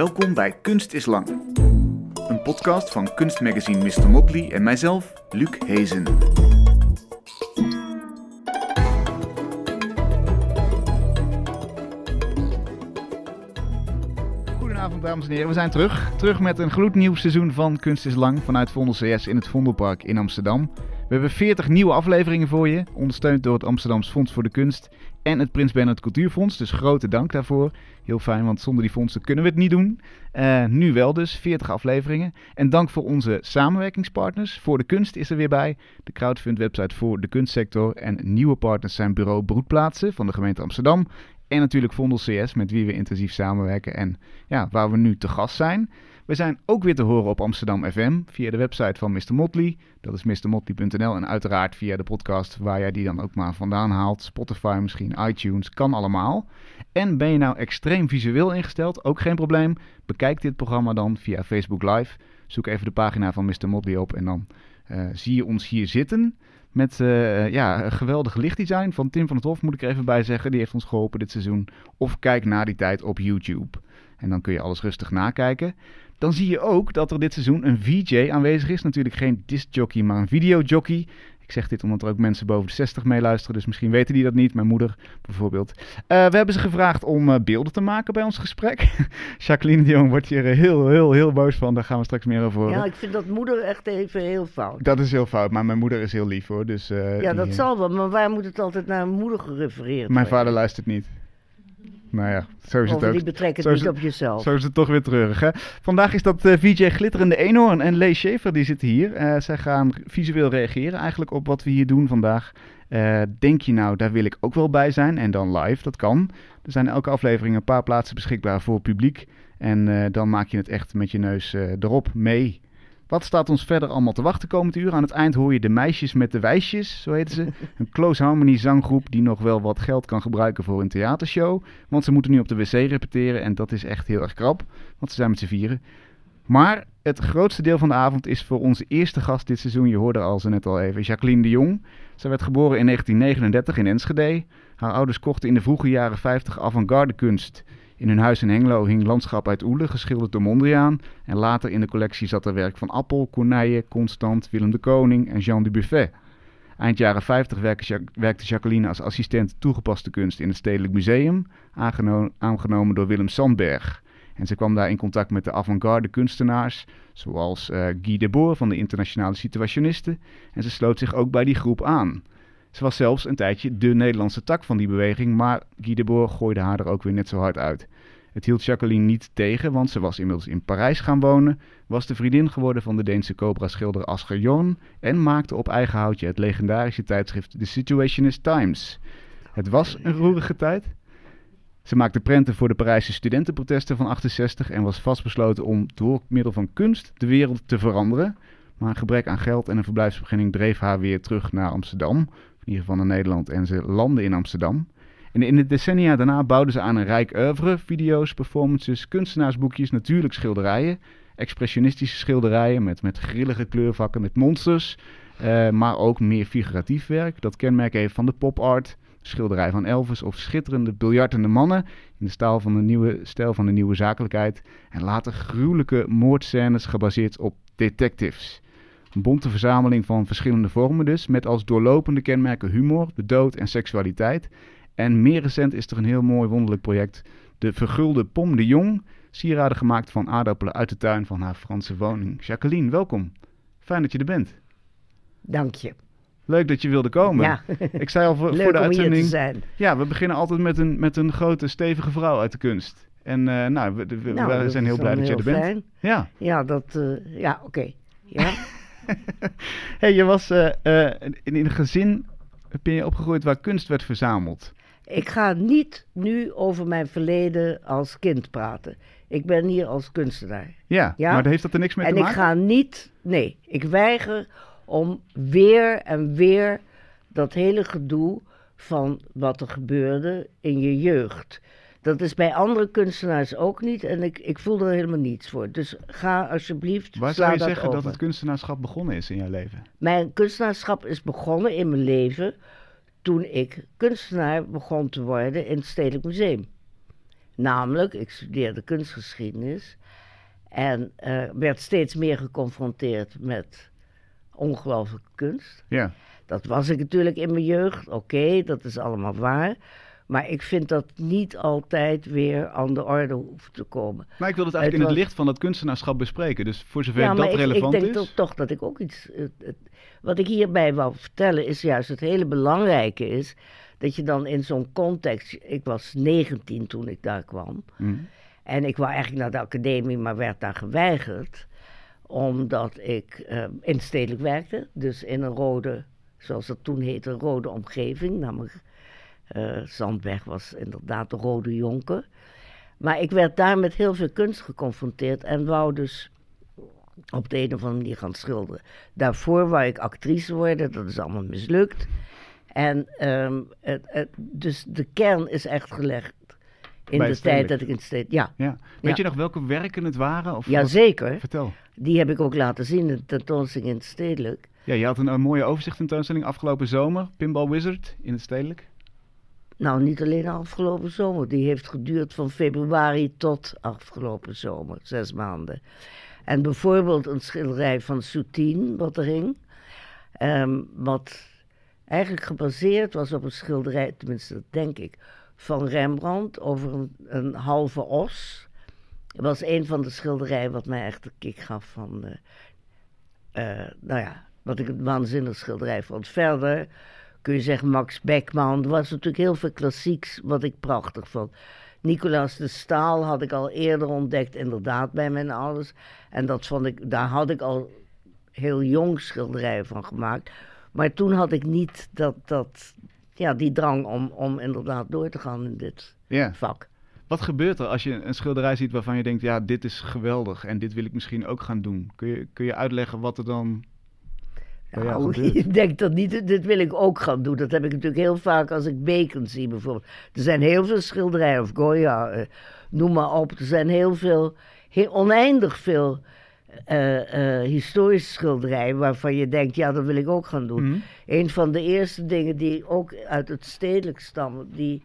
Welkom bij Kunst is Lang. Een podcast van kunstmagazine Mr. Motley en mijzelf, Luc Hezen. Goedenavond dames en heren, we zijn terug. Terug met een gloednieuw seizoen van Kunst is Lang vanuit Vondel CS in het Vondelpark in Amsterdam. We hebben 40 nieuwe afleveringen voor je, ondersteund door het Amsterdams Fonds voor de Kunst en het Prins Bernhard Cultuurfonds. Dus grote dank daarvoor. Heel fijn, want zonder die fondsen kunnen we het niet doen. Uh, nu wel dus, 40 afleveringen. En dank voor onze samenwerkingspartners. Voor de Kunst is er weer bij. De crowdfund website voor de kunstsector. En nieuwe partners zijn bureau Broedplaatsen van de gemeente Amsterdam. En natuurlijk Vondel CS, met wie we intensief samenwerken en ja, waar we nu te gast zijn. We zijn ook weer te horen op Amsterdam FM via de website van Mr. Motley. Dat is mrmotley.nl en uiteraard via de podcast waar jij die dan ook maar vandaan haalt. Spotify misschien, iTunes, kan allemaal. En ben je nou extreem visueel ingesteld? Ook geen probleem. Bekijk dit programma dan via Facebook Live. Zoek even de pagina van Mr. Motley op en dan uh, zie je ons hier zitten. Met uh, ja, geweldig lichtdesign van Tim van het Hof, moet ik er even bij zeggen. Die heeft ons geholpen dit seizoen. Of kijk na die tijd op YouTube. En dan kun je alles rustig nakijken. Dan zie je ook dat er dit seizoen een VJ aanwezig is. Natuurlijk geen discjockey, maar een videojockey. Ik zeg dit omdat er ook mensen boven de 60 meeluisteren, dus misschien weten die dat niet. Mijn moeder bijvoorbeeld. Uh, we hebben ze gevraagd om uh, beelden te maken bij ons gesprek. Jacqueline de Jong wordt hier heel, heel, heel boos van. Daar gaan we straks meer over horen. Ja, ik vind dat moeder echt even heel fout. Dat is heel fout, maar mijn moeder is heel lief hoor. Dus, uh, ja, dat die, zal wel, maar waar moet het altijd naar moeder gerefereerd Mijn vader luistert niet. Nou ja, zo is het ook. die betrekken het niet op jezelf. Zo is het toch weer treurig, hè? Vandaag is dat uh, VJ Glitterende Eenhoorn en Lee Schaefer, die zitten hier. Uh, zij gaan visueel reageren eigenlijk op wat we hier doen vandaag. Uh, denk je nou, daar wil ik ook wel bij zijn? En dan live, dat kan. Er zijn elke aflevering een paar plaatsen beschikbaar voor publiek. En dan maak je het echt met je neus erop mee. Wat staat ons verder allemaal te wachten komend uur? Aan het eind hoor je de meisjes met de wijsjes, zo heten ze. Een close harmony zanggroep die nog wel wat geld kan gebruiken voor een theatershow. Want ze moeten nu op de wc repeteren en dat is echt heel erg krap, want ze zijn met z'n vieren. Maar het grootste deel van de avond is voor onze eerste gast dit seizoen. Je hoorde al ze net al even, Jacqueline de Jong. Ze werd geboren in 1939 in Enschede. Haar ouders kochten in de vroege jaren 50 avant-garde kunst. In hun huis in Hengelo hing landschap uit Oele, geschilderd door Mondriaan. En later in de collectie zat er werk van Appel, Corneille, Constant, Willem de Koning en Jean Dubuffet. Eind jaren 50 werkte Jacqueline als assistent toegepaste kunst in het Stedelijk Museum, aangenomen door Willem Sandberg. En ze kwam daar in contact met de avant-garde kunstenaars, zoals uh, Guy Debord van de Internationale Situationisten. En ze sloot zich ook bij die groep aan. Ze was zelfs een tijdje de Nederlandse tak van die beweging, maar Guy gooide haar er ook weer net zo hard uit. Het hield Jacqueline niet tegen, want ze was inmiddels in Parijs gaan wonen, was de vriendin geworden van de Deense cobra-schilder Asger Jorn en maakte op eigen houtje het legendarische tijdschrift The Situationist Times. Het was een roerige tijd. Ze maakte prenten voor de Parijse studentenprotesten van 68 en was vastbesloten om door middel van kunst de wereld te veranderen. Maar een gebrek aan geld en een verblijfsbeginning dreef haar weer terug naar Amsterdam, ieder geval Nederland, en ze landde in Amsterdam. En in de decennia daarna bouwden ze aan een rijk oeuvre, video's, performances, kunstenaarsboekjes, natuurlijk schilderijen, expressionistische schilderijen met, met grillige kleurvakken, met monsters, uh, maar ook meer figuratief werk. Dat kenmerk heeft van de pop art, schilderij van Elvis of schitterende biljartende mannen in de stijl van de nieuwe, stijl van de nieuwe zakelijkheid. En later gruwelijke moordscènes gebaseerd op detectives. Een bonte verzameling van verschillende vormen dus, met als doorlopende kenmerken humor, de dood en seksualiteit. En meer recent is er een heel mooi wonderlijk project, de vergulde Pom de Jong, sieraden gemaakt van aardappelen uit de tuin van haar Franse woning. Jacqueline, welkom. Fijn dat je er bent. Dank je. Leuk dat je wilde komen. Ja. Ik zei al voor, de om hier uitzending. te zijn. Ja, we beginnen altijd met een, met een grote, stevige vrouw uit de kunst. En uh, nou, we, we, Nou, we zijn heel blij dat je er heel bent. fijn. Ja. Ja, dat, eh, ja, oké. Ja. hey, je was eh, eh, in, een gezin ben je opgegroeid waar kunst werd verzameld. ik ga niet nu over mijn verleden als kind praten. Ik ben hier als kunstenaar. Ja, Ja? maar heeft dat er niks mee en te ik maken? ga niet, nee, ik weiger om weer en weer dat hele gedoe van wat er gebeurde in je jeugd. Dat is bij andere kunstenaars ook niet en ik, ik voel er helemaal niets voor. Dus ga alsjeblieft. Waar zou je dat zeggen dat het kunstenaarschap begonnen is in jouw leven? Mijn kunstenaarschap is begonnen in mijn leven toen ik kunstenaar begon te worden in het Stedelijk Museum. Namelijk, ik studeerde kunstgeschiedenis en eh, werd steeds meer geconfronteerd met ongelooflijke kunst. Ja. Dat was ik natuurlijk in mijn jeugd, oké, dat is allemaal waar. Maar ik vind dat niet altijd weer aan de orde hoeft te komen. Maar ik wil het eigenlijk Het in het licht van dat kunstenaarschap bespreken. Dus voor zover ja, dat ik, relevant ik denk is. toch, toch dat ik ook iets. het- het- wat ik hierbij wou vertellen is juist het hele belangrijke is. Dat je dan in zo'n context. Ik was 19 toen ik daar kwam. Hm. En ik wou eigenlijk naar de academie, maar werd daar geweigerd. Omdat ik eh, in stedelijk werkte. Dus in een rode, zoals dat toen heette, rode omgeving. Namelijk eh, Zandberg was inderdaad de rode jonker. Maar ik werd daar met heel veel kunst geconfronteerd. En wou dus op de een of andere manier gaan schilderen. Daarvoor wou ik actrice worden. Dat is allemaal mislukt. En ehm, het, het- dus de kern is echt gelegd in Bij de tijd dat ik in het. Ja, Ja. Weet Ja. je nog welke werken het waren? Of wat- jazeker. Vertel. Die heb ik ook laten zien in de tentoonstelling in het stedelijk. Ja, je had een, een mooie overzicht tentoonstelling afgelopen zomer. Pinball Wizard in het stedelijk. Nou, niet alleen afgelopen zomer. Die heeft geduurd van februari tot afgelopen zomer. Zes maanden. En bijvoorbeeld een schilderij van Soutine, wat er hing. ehm, wat eigenlijk gebaseerd was op een schilderij, tenminste dat denk ik, van Rembrandt over een, een halve os. Het was een van de schilderijen wat mij echt de kick gaf van... eh, eh, nou ja, wat ik een waanzinnig schilderij vond. Verder kun je zeggen Max Beckman. Er was natuurlijk heel veel klassieks wat ik prachtig vond. Nicolaas de Staal had ik al eerder ontdekt, inderdaad, bij mijn ouders. En dat vond ik, daar had ik al heel jong schilderijen van gemaakt. Maar toen had ik niet dat, dat, ja, die drang om, om inderdaad door te gaan in dit vak. Wat gebeurt er als je een schilderij ziet waarvan je denkt, ja, dit is geweldig en dit wil ik misschien ook gaan doen? Kun je, kun je uitleggen wat er dan bij jou Nou, ik denk dat niet, dit wil ik ook gaan doen. Dat heb ik natuurlijk heel vaak als ik Bacon zie bijvoorbeeld. Er zijn heel veel schilderijen, of Goya, eh, noem maar op. Er zijn heel veel, heel oneindig veel eh, eh, historische schilderijen waarvan je denkt, ja, dat wil ik ook gaan doen. Mhm. Een van de eerste dingen die ook uit het stedelijk stammen, die,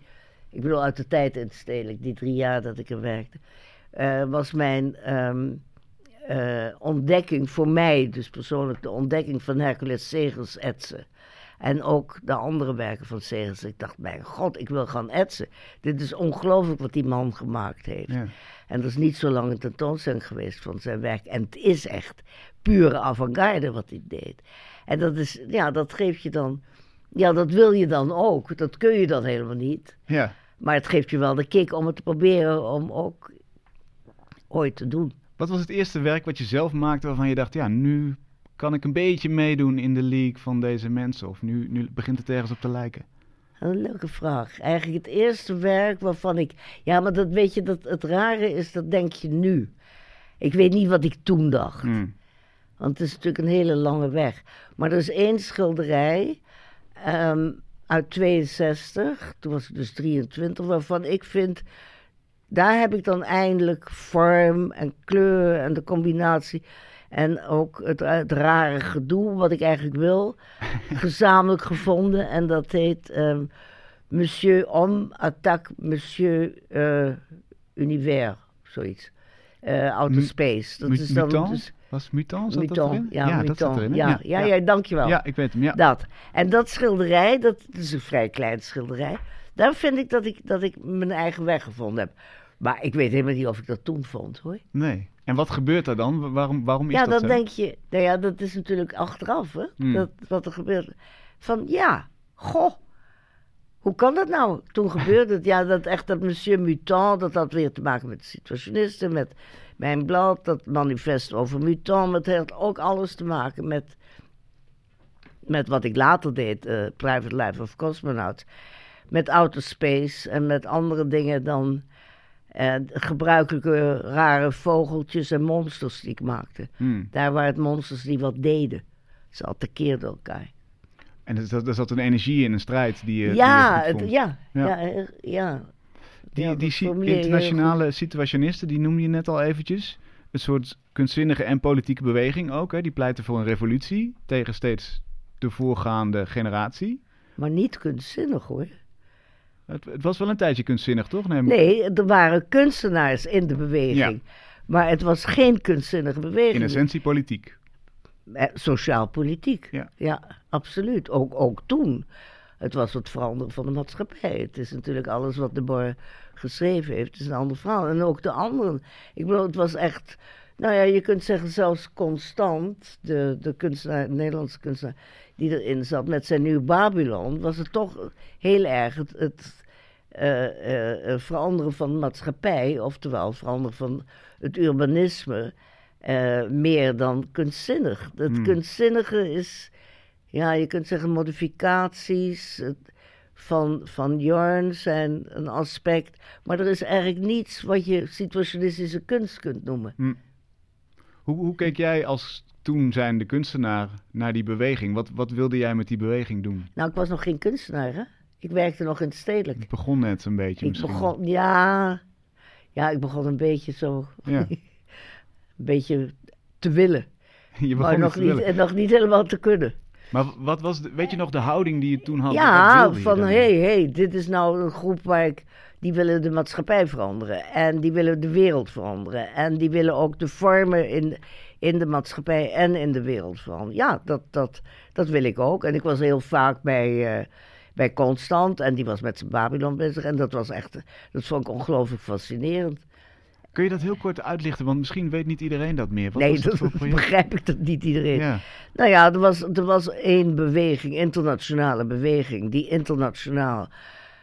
ik bedoel uit de tijd in het stedelijk, die drie jaar dat ik er werkte, eh, was mijn ehm, eh, ontdekking voor mij, dus persoonlijk de ontdekking van Hercules Segers etsen. En ook de andere werken van Segers. Ik dacht, mijn god, ik wil gaan etsen. Dit is ongelooflijk wat die man gemaakt heeft. Ja. En er is niet zo lang een tentoonstelling geweest van zijn werk. En het is echt pure avant-garde wat hij deed. En dat is, ja, dat geeft je dan, ja, dat wil je dan ook. Dat kun je dan helemaal niet. ja. Maar het geeft je wel de kick om het te proberen om ook ooit te doen. Wat was het eerste werk wat je zelf maakte waarvan je dacht, ja, nu kan ik een beetje meedoen in de league van deze mensen? Of nu, nu begint het ergens op te lijken? Een leuke vraag. Eigenlijk het eerste werk waarvan ik. Ja, maar dat weet je, dat het rare is, dat denk je nu. Ik weet niet wat ik toen dacht. Hm. Want het is natuurlijk een hele lange weg. Maar er is één schilderij ehm, uit 62, toen was ik dus 23, waarvan ik vind. Daar heb ik dan eindelijk vorm en kleur en de combinatie. En ook het, het rare gedoe, wat ik eigenlijk wil, gezamenlijk gevonden. En dat heet ehm, Monsieur Homme attaque Monsieur eh, Univers, zoiets. Eh Outer Space. Dat is dan Mutant? dus Was Mutant? Zat dat erin? ja, dat Mutant. erin. hè? Ja, ja, ja, dankjewel. Ja, ik weet hem. Ja. Dat. En dat schilderij, dat is een vrij klein schilderij. Daar vind ik dat, ik dat ik mijn eigen weg gevonden heb. Maar ik weet helemaal niet of ik dat toen vond hoor. Nee. En wat gebeurt er dan? Wa- Waarom, waarom is ja, dat dan zo? denk je, nou ja, dat is natuurlijk achteraf hè. Hmm. Dat, wat er gebeurt. Van ja, goh. Hoe kan dat nou? Toen gebeurde het, ja, dat echt dat Monsieur Mutant, dat had weer te maken met de situationisten, met mijn blad, dat manifest over Mutant, het heeft ook alles te maken met, met wat ik later deed, eh, Private Life of Cosmonauts, met outer space en met andere dingen dan eh, gebruikelijke rare vogeltjes en monsters die ik maakte. Hm. Daar waren het monsters die wat deden. Ze attaqueerden elkaar. En er zat, er zat een energie in, een strijd die je, die ja, je goed het, ja, Ja. ja, ja, ja. Die, Ja, die je internationale situationisten, die noemde je net al eventjes. Een soort kunstzinnige en politieke beweging ook. Hè? Die pleiten voor een revolutie tegen steeds de voorgaande generatie. Maar niet kunstzinnig hoor. Het, het was wel een tijdje kunstzinnig, toch? Nee, er waren kunstenaars in de beweging. Maar het was geen kunstzinnige beweging. In essentie politiek. Eh, Sociaal-politiek. Ja. absoluut. Ook, ook toen. Het was het veranderen van de maatschappij. Het is natuurlijk alles wat de Boer geschreven heeft, het is een ander verhaal. En ook de anderen. Ik bedoel, het was echt. Nou ja, je kunt zeggen zelfs Constant, de, de kunstenaar, de Nederlandse kunstenaar, die erin zat met zijn nieuw Babylon, was het toch heel erg het, het eh, eh, eh, veranderen van de maatschappij, oftewel veranderen van het urbanisme, meer dan kunstzinnig. Het Hmm. kunstzinnige is, ja, je kunt zeggen modificaties het- van, van Jorn zijn een aspect, maar er is eigenlijk niets wat je situationistische kunst kunt noemen. Hoe, hoe keek jij als toen zijnde kunstenaar naar die beweging? Wat, wat wilde jij met die beweging doen? Nou, ik was nog geen kunstenaar, hè? Ik werkte nog in het stedelijk. Het begon net een beetje Ik misschien. begon, ja, ja, ik begon een beetje zo, Ja. een beetje te willen, Je maar begon nog te niet, willen. en nog niet helemaal te kunnen. Maar wat was de, weet je nog de houding die je toen had? Ja, van dan? hé, hey, hey, dit is nou een groep waar ik. Die willen de maatschappij veranderen. En die willen de wereld veranderen. En die willen ook de vormen in, in de maatschappij en in de wereld veranderen. Ja, dat, dat, dat wil ik ook. En ik was heel vaak bij, eh, bij Constant. En die was met zijn Babylon bezig. En dat was echt. Dat vond ik ongelooflijk fascinerend. Kun je dat heel kort uitlichten? Want misschien weet niet iedereen dat meer. Wat nee, dat begrijp ik dat niet iedereen. Ja. Nou ja, er was, er was één beweging, internationale beweging, die internationaal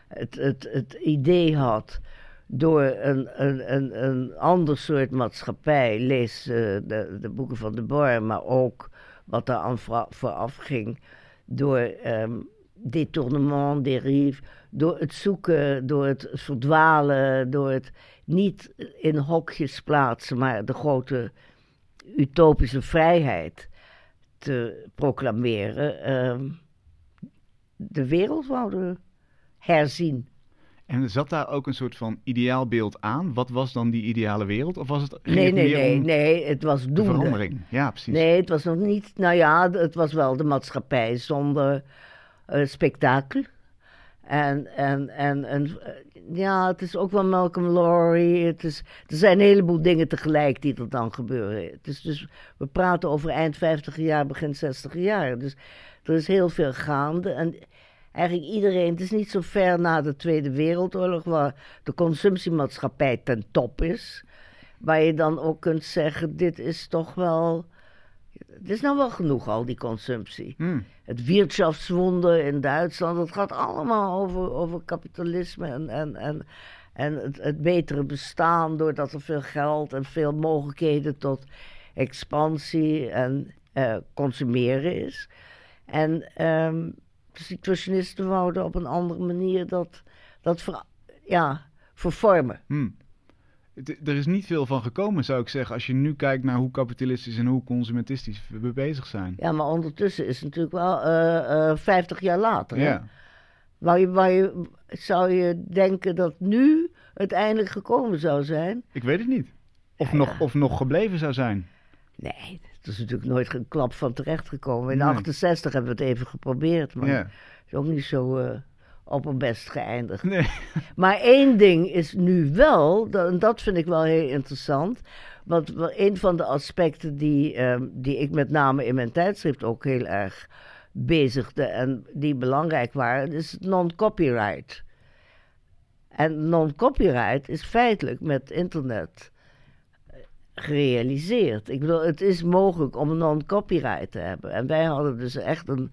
het, het, het idee had door een, een, een, een ander soort maatschappij, lees eh, de, de boeken van de Boer, maar ook wat daar aan vooraf ging, door ehm détournement, dérive, door het zoeken, door het verdwalen, door het niet in hokjes plaatsen, maar de grote utopische vrijheid te proclameren, ehm, de wereld wouden herzien. En zat daar ook een soort van ideaalbeeld aan? Wat was dan die ideale wereld? Of was het, Nee, het nee, nee, nee, het was de doende. verandering? Ja, precies. Nee, het was nog niet, nou ja, het was wel de maatschappij zonder eh, spektakel. En, en, en, en eh, ja, het is ook wel Malcolm Lowry. Het is, er zijn een heleboel dingen tegelijk die er dan gebeuren. Het is dus, we praten over eind 50 jaar, begin 60 jaar. Dus er is heel veel gaande. En eigenlijk iedereen, het is niet zo ver na de Tweede Wereldoorlog, waar de consumptiemaatschappij ten top is. Waar je dan ook kunt zeggen, dit is toch wel... Het is nou wel genoeg, al die consumptie. Hmm. Het Wirtschaftswunder in Duitsland, het gaat allemaal over, over kapitalisme en, en, en, en het, het betere bestaan... doordat er veel geld en veel mogelijkheden tot expansie en eh, consumeren is. En ehm, de situationisten wouden op een andere manier dat, dat ver, ja, vervormen. Hmm. Het- Er is niet veel van gekomen, zou ik zeggen, als je nu kijkt naar hoe kapitalistisch en hoe consumentistisch we bezig zijn. Ja, maar ondertussen is het natuurlijk wel eh, eh, 50 jaar later. hè? Ja. Waar je, waar je, zou je denken dat nu het eindelijk gekomen zou zijn? Ik weet het niet. Of, Ja, nog, ja. of nog gebleven zou zijn. Nee, het is natuurlijk nooit een klap van terecht gekomen. In Nee. 68 hebben we het even geprobeerd, maar Ja. het is ook niet zo eh opperbest geëindigd. Nee. Maar één ding is nu wel, dat, en dat vind ik wel heel interessant. Want een van de aspecten die, ehm, die ik met name in mijn tijdschrift ook heel erg bezigde en die belangrijk waren, is het non-copyright. En non-copyright is feitelijk met internet gerealiseerd. Ik bedoel, het is mogelijk om non-copyright te hebben. En wij hadden dus echt een,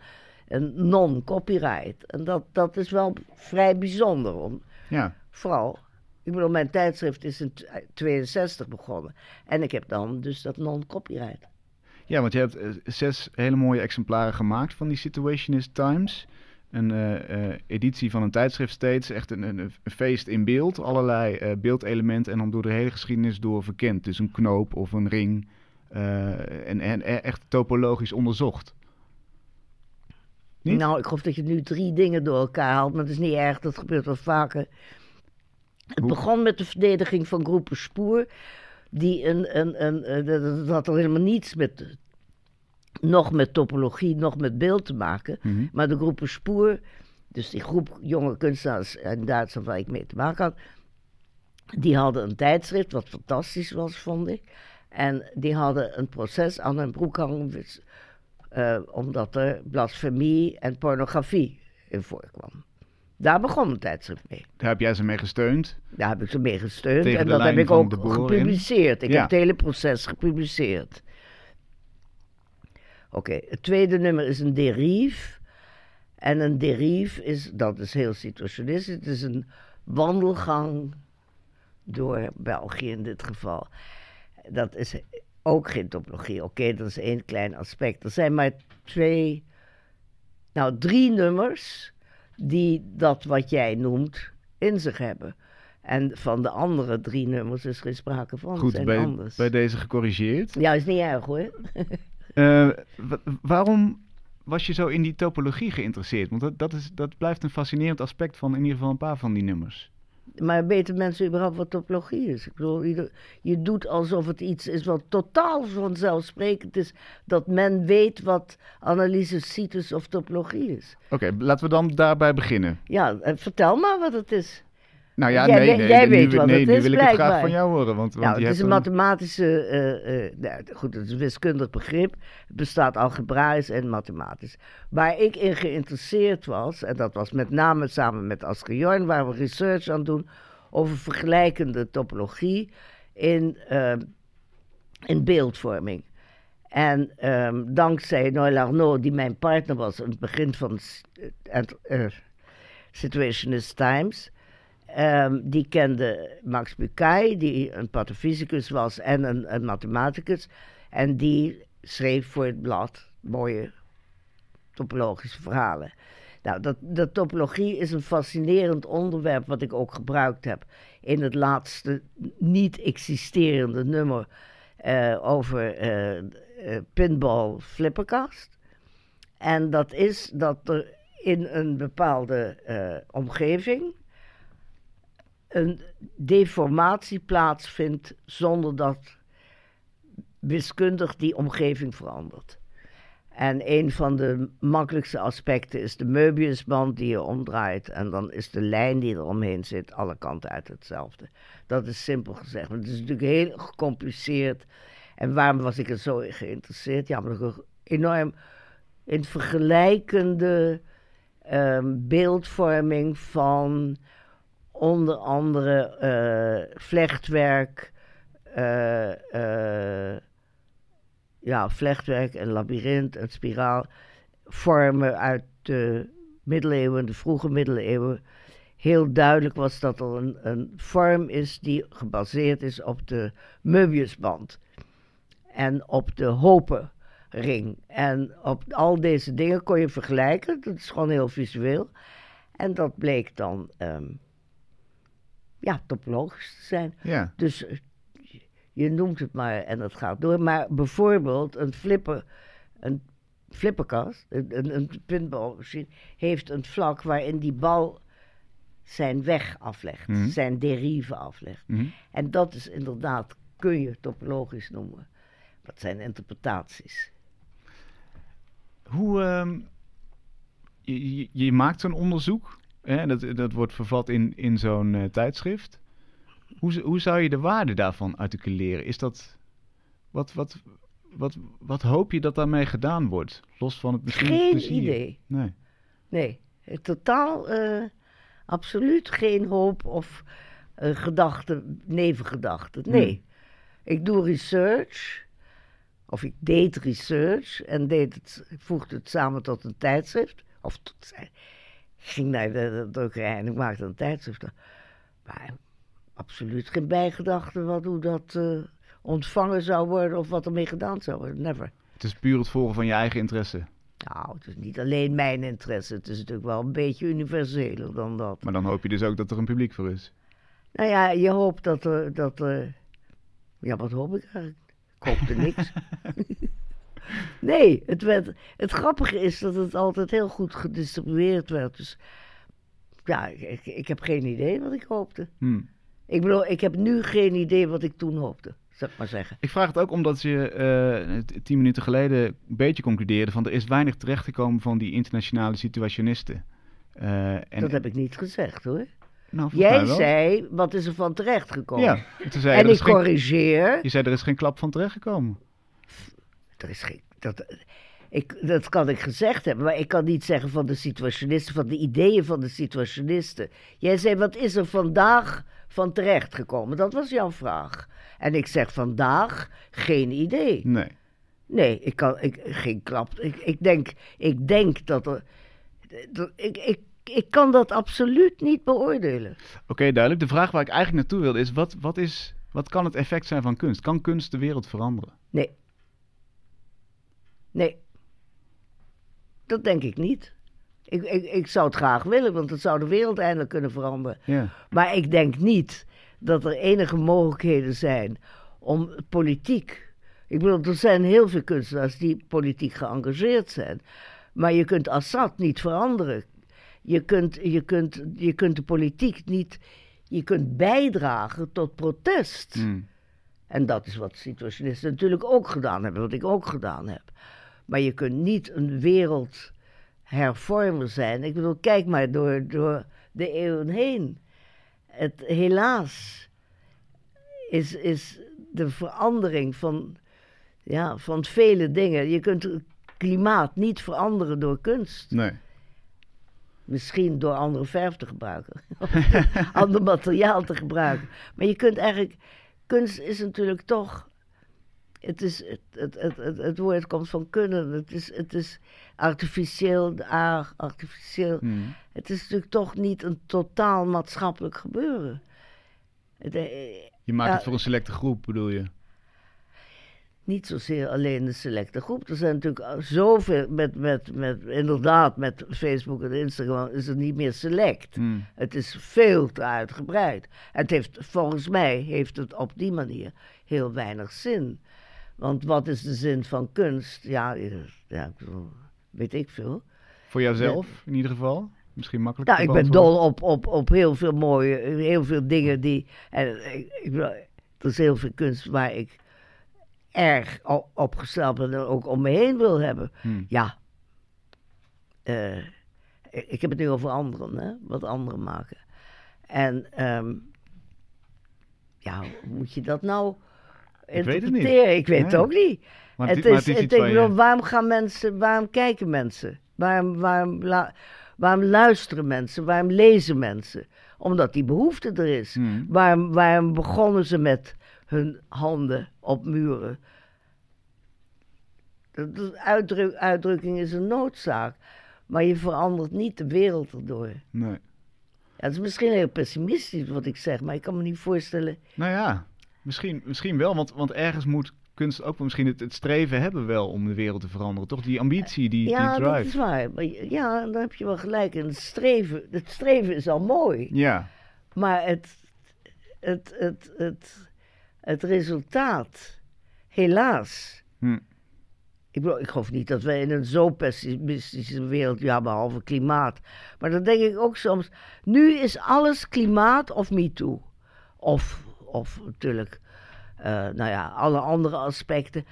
een non-copyright. En dat, dat is wel vrij bijzonder. Om, Ja. vooral, ik bedoel, mijn tijdschrift is in 62 begonnen. En ik heb dan dus dat non-copyright. ja, want je hebt eh, zes hele mooie exemplaren gemaakt van die Situationist Times. Een eh, eh, editie van een tijdschrift steeds. Echt een, een, een feest in beeld. Allerlei beeldelementen en dan door de hele geschiedenis door verkend. Dus een knoop of een ring. en, en echt topologisch onderzocht. Niet? Nou, ik geloof dat je nu drie dingen door elkaar haalt, maar dat is niet erg, dat gebeurt wel vaker. Het Hoe- begon met de verdediging van groepen Spoor, die een, een, een, eh, dat- had er helemaal niets met, nog met topologie, nog met beeld te maken. Mhm. Maar de groepen Spoor Dus die groep jonge kunstenaars in Duitsland waar ik mee te maken had, die hadden een tijdschrift wat fantastisch was, vond ik. En die hadden een proces aan hun broek eh, omdat er blasfemie en pornografie in voorkwam. Daar begon het tijdschrift mee. Daar heb jij ze mee gesteund. Daar heb ik ze mee gesteund Tegen en dat heb ik ook in. gepubliceerd. Ik Ja. heb het hele proces gepubliceerd. Oké, het tweede nummer is een derief. En een derief is, dat is heel situationistisch, het is een wandelgang door België in dit geval. Dat is ook geen topologie. Oké, dat is één klein aspect. Er zijn maar twee, nou drie nummers die dat wat jij noemt in zich hebben. En van de andere drie nummers is geen sprake van. Goed, zijn bij, anders. bij deze gecorrigeerd. Ja, is niet erg hoor. Eh, wa- waarom was je zo in die topologie geïnteresseerd? Want dat, dat, is, dat blijft een fascinerend aspect van in ieder geval een paar van die nummers. Maar weten mensen überhaupt wat topologie is? Ik bedoel, je, je doet alsof het iets is wat totaal vanzelfsprekend is. Dat men weet wat analyse situs of topologie is. Oké, laten we dan daarbij beginnen. Ja, eh, vertel maar wat het is. Nou ja, Jij nee, nee, jij weet nu- wat nee, het nu is, wil ik het graag van jou horen. Want, want Nou, het is een mathematische, eh, eh, nou, goed, het is een wiskundig begrip. Het bestaat algebraisch en mathematisch. Waar ik in geïnteresseerd was, en dat was met name samen met Asker Jorn, waar we research aan doen over vergelijkende topologie in, eh, in beeldvorming. En ehm, dankzij Noël Arnaud, die mijn partner was aan het begin van eh, Situationist Times, Ehm, die kende Max Bucay, die een patofysicus was en een, een mathematicus. En die schreef voor het blad mooie topologische verhalen. Nou, dat, de topologie is een fascinerend onderwerp wat ik ook gebruikt heb in het laatste niet existerende nummer eh, over eh, eh, pinball flipperkast. En dat is dat er in een bepaalde omgeving een deformatie plaatsvindt zonder dat wiskundig die omgeving verandert. En een van de makkelijkste aspecten is de Möbiusband die je omdraait. En dan is de lijn die er omheen zit alle kanten uit hetzelfde. Dat is simpel gezegd. Maar het is natuurlijk heel gecompliceerd. En waarom was ik er zo geïnteresseerd? Ja, omdat ik enorm in vergelijkende ehm, beeldvorming van onder andere eh, vlechtwerk, eh, eh, ja, vlechtwerk en labyrint en spiraal vormen uit de middeleeuwen, de vroege middeleeuwen. Heel duidelijk was dat er een, een vorm is die gebaseerd is op de Möbiusband en op de hopenring. En op al deze dingen kon je vergelijken, dat is gewoon heel visueel. En dat bleek dan ehm, ja, topologisch te zijn. Ja, Dus eh, je noemt het maar en het gaat door. Maar bijvoorbeeld een flipper, een flipperkast, een, een, een pinballmachine, heeft een vlak waarin die bal zijn weg aflegt, Mhm. zijn derive aflegt. mhm. En dat is inderdaad, kun je topologisch noemen. Dat zijn interpretaties. Hoe, ehm, je, je, je maakt zo'n onderzoek, hè, dat, dat wordt vervat in, in zo'n eh, tijdschrift. Hoe, hoe zou je de waarde daarvan articuleren? Is dat, wat, wat, wat, wat hoop je dat daarmee gedaan wordt? Los van het misschien Geen plezier. idee. Nee. Nee, totaal eh, absoluut geen hoop of eh, gedachten, nevengedachten. Nee. Ik doe research, of ik deed research en deed het, voegde het samen tot een tijdschrift. Of tot, ging naar de, drukkerij en ik maakte een tijdschrift. Maar absoluut geen bijgedachte wat, hoe dat eh, ontvangen zou worden of wat ermee gedaan zou worden. Never. Het is puur het volgen van je eigen interesse. Nou, het is niet alleen mijn interesse. Het is natuurlijk wel een beetje universeler dan dat. Maar dan hoop je dus ook dat er een publiek voor is. Nou ja, je hoopt dat er... Dat er ja, wat hoop ik eigenlijk? Ik hoopte niks. nee, het, werd, het grappige is dat het altijd heel goed gedistribueerd werd. Dus ja, ik, ik heb geen idee wat ik hoopte. Hm. Ik bedoel, ik heb nu geen idee wat ik toen hoopte, ik maar zeggen. Ik vraag het ook omdat je eh, tien minuten geleden een beetje concludeerde van er is weinig terechtgekomen van die internationale situationisten. Eh, en, Dat heb ik niet gezegd hoor. nou, Jij zei, wat is er van terecht gekomen? Ja, en zei ik geen, corrigeer. je zei er is geen klap van terechtgekomen. Er is geen, dat, ik, dat kan ik gezegd hebben, maar ik kan niet zeggen van de situationisten, van de ideeën van de situationisten. Jij zei, wat is er vandaag van terecht gekomen? Dat was jouw vraag. En ik zeg vandaag geen idee. Nee. Nee, ik kan ik, geen klap. Ik, ik, denk, ik denk dat er. dat- ik, ik, ik kan dat absoluut niet beoordelen. Oké, duidelijk. De vraag waar ik eigenlijk naartoe wilde is wat, wat is... wat kan het effect zijn van kunst? Kan kunst de wereld veranderen? Nee. Nee. Dat denk ik niet. Ik, ik, ik zou het graag willen, want het zou de wereld eindelijk kunnen veranderen. Ja. Maar ik denk niet dat er enige mogelijkheden zijn om politiek. Ik bedoel, er zijn heel veel kunstenaars die politiek geëngageerd zijn. Maar je kunt Assad niet veranderen. Je kunt, je kunt, je kunt de politiek niet. Je kunt bijdragen tot protest. Mm. En dat is wat situationisten natuurlijk ook gedaan hebben, wat ik ook gedaan heb. Maar je kunt niet een wereldhervormer zijn. Ik bedoel, kijk maar door, door de eeuwen heen. Het, helaas is, is de verandering van, ja, van vele dingen. Je kunt het klimaat niet veranderen door kunst. Nee. Misschien door andere verf te gebruiken. ander materiaal te gebruiken. Maar je kunt eigenlijk... Kunst is natuurlijk toch... Het, is, het, het, het, het, woord komt van kunnen. Het is, het is artificieel, de aar, artificieel. Mm. Het is natuurlijk toch niet een totaal maatschappelijk gebeuren. Eh, Je maakt Ja. het voor een selecte groep, bedoel je? niet zozeer alleen de selecte groep. Er zijn natuurlijk al zoveel, met, met, met, inderdaad, met Facebook en Instagram is het niet meer select. Mm. Het is veel te uitgebreid. Het heeft, volgens mij heeft het op die manier heel weinig zin. Want wat is de zin van kunst? Ja, eh, ja ik weet ik veel. Voor jouzelf, in ieder geval? Misschien makkelijk Nou, ik ben dol op, op, op heel veel mooie, heel veel dingen die. En ik, ik, bedoel, er is heel veel kunst waar ik erg o- opgesteld ben en ook om me heen wil hebben. Hmm. Ja. Eh, ik, ik heb het nu over anderen, hè? wat anderen maken. En ehm, ja, hoe moet je dat nou Ik weet het niet. Ik weet het ook niet. Maar het het, maar is, het is het, ik bedoel, waarom gaan mensen, waarom kijken mensen? Waarom, waarom, la- waarom luisteren mensen? Waarom lezen mensen? Omdat die behoefte er is. Hmm. Waarom, waarom begonnen ze met hun handen op muren? De uitdruk, uitdrukking is een noodzaak. Maar je verandert niet de wereld erdoor. Nee. Ja, het is misschien heel pessimistisch wat ik zeg, maar ik kan me niet voorstellen. Nou ja, misschien, misschien wel, want, want ergens moet kunst ook wel misschien het, het streven hebben wel om de wereld te veranderen. Toch die ambitie, die, ja, die dat drive. is waar. Maar ja, daar heb je wel gelijk. in. het streven, het streven is al mooi. Ja, Maar het, het, het, het, het resultaat, helaas. Hm. Ik, bedoel, ik geloof niet dat wij in een zo pessimistische wereld, ja, behalve klimaat. Maar dan denk ik ook soms, nu is alles klimaat of MeToo. Of, of natuurlijk, eh, nou ja, alle andere aspecten.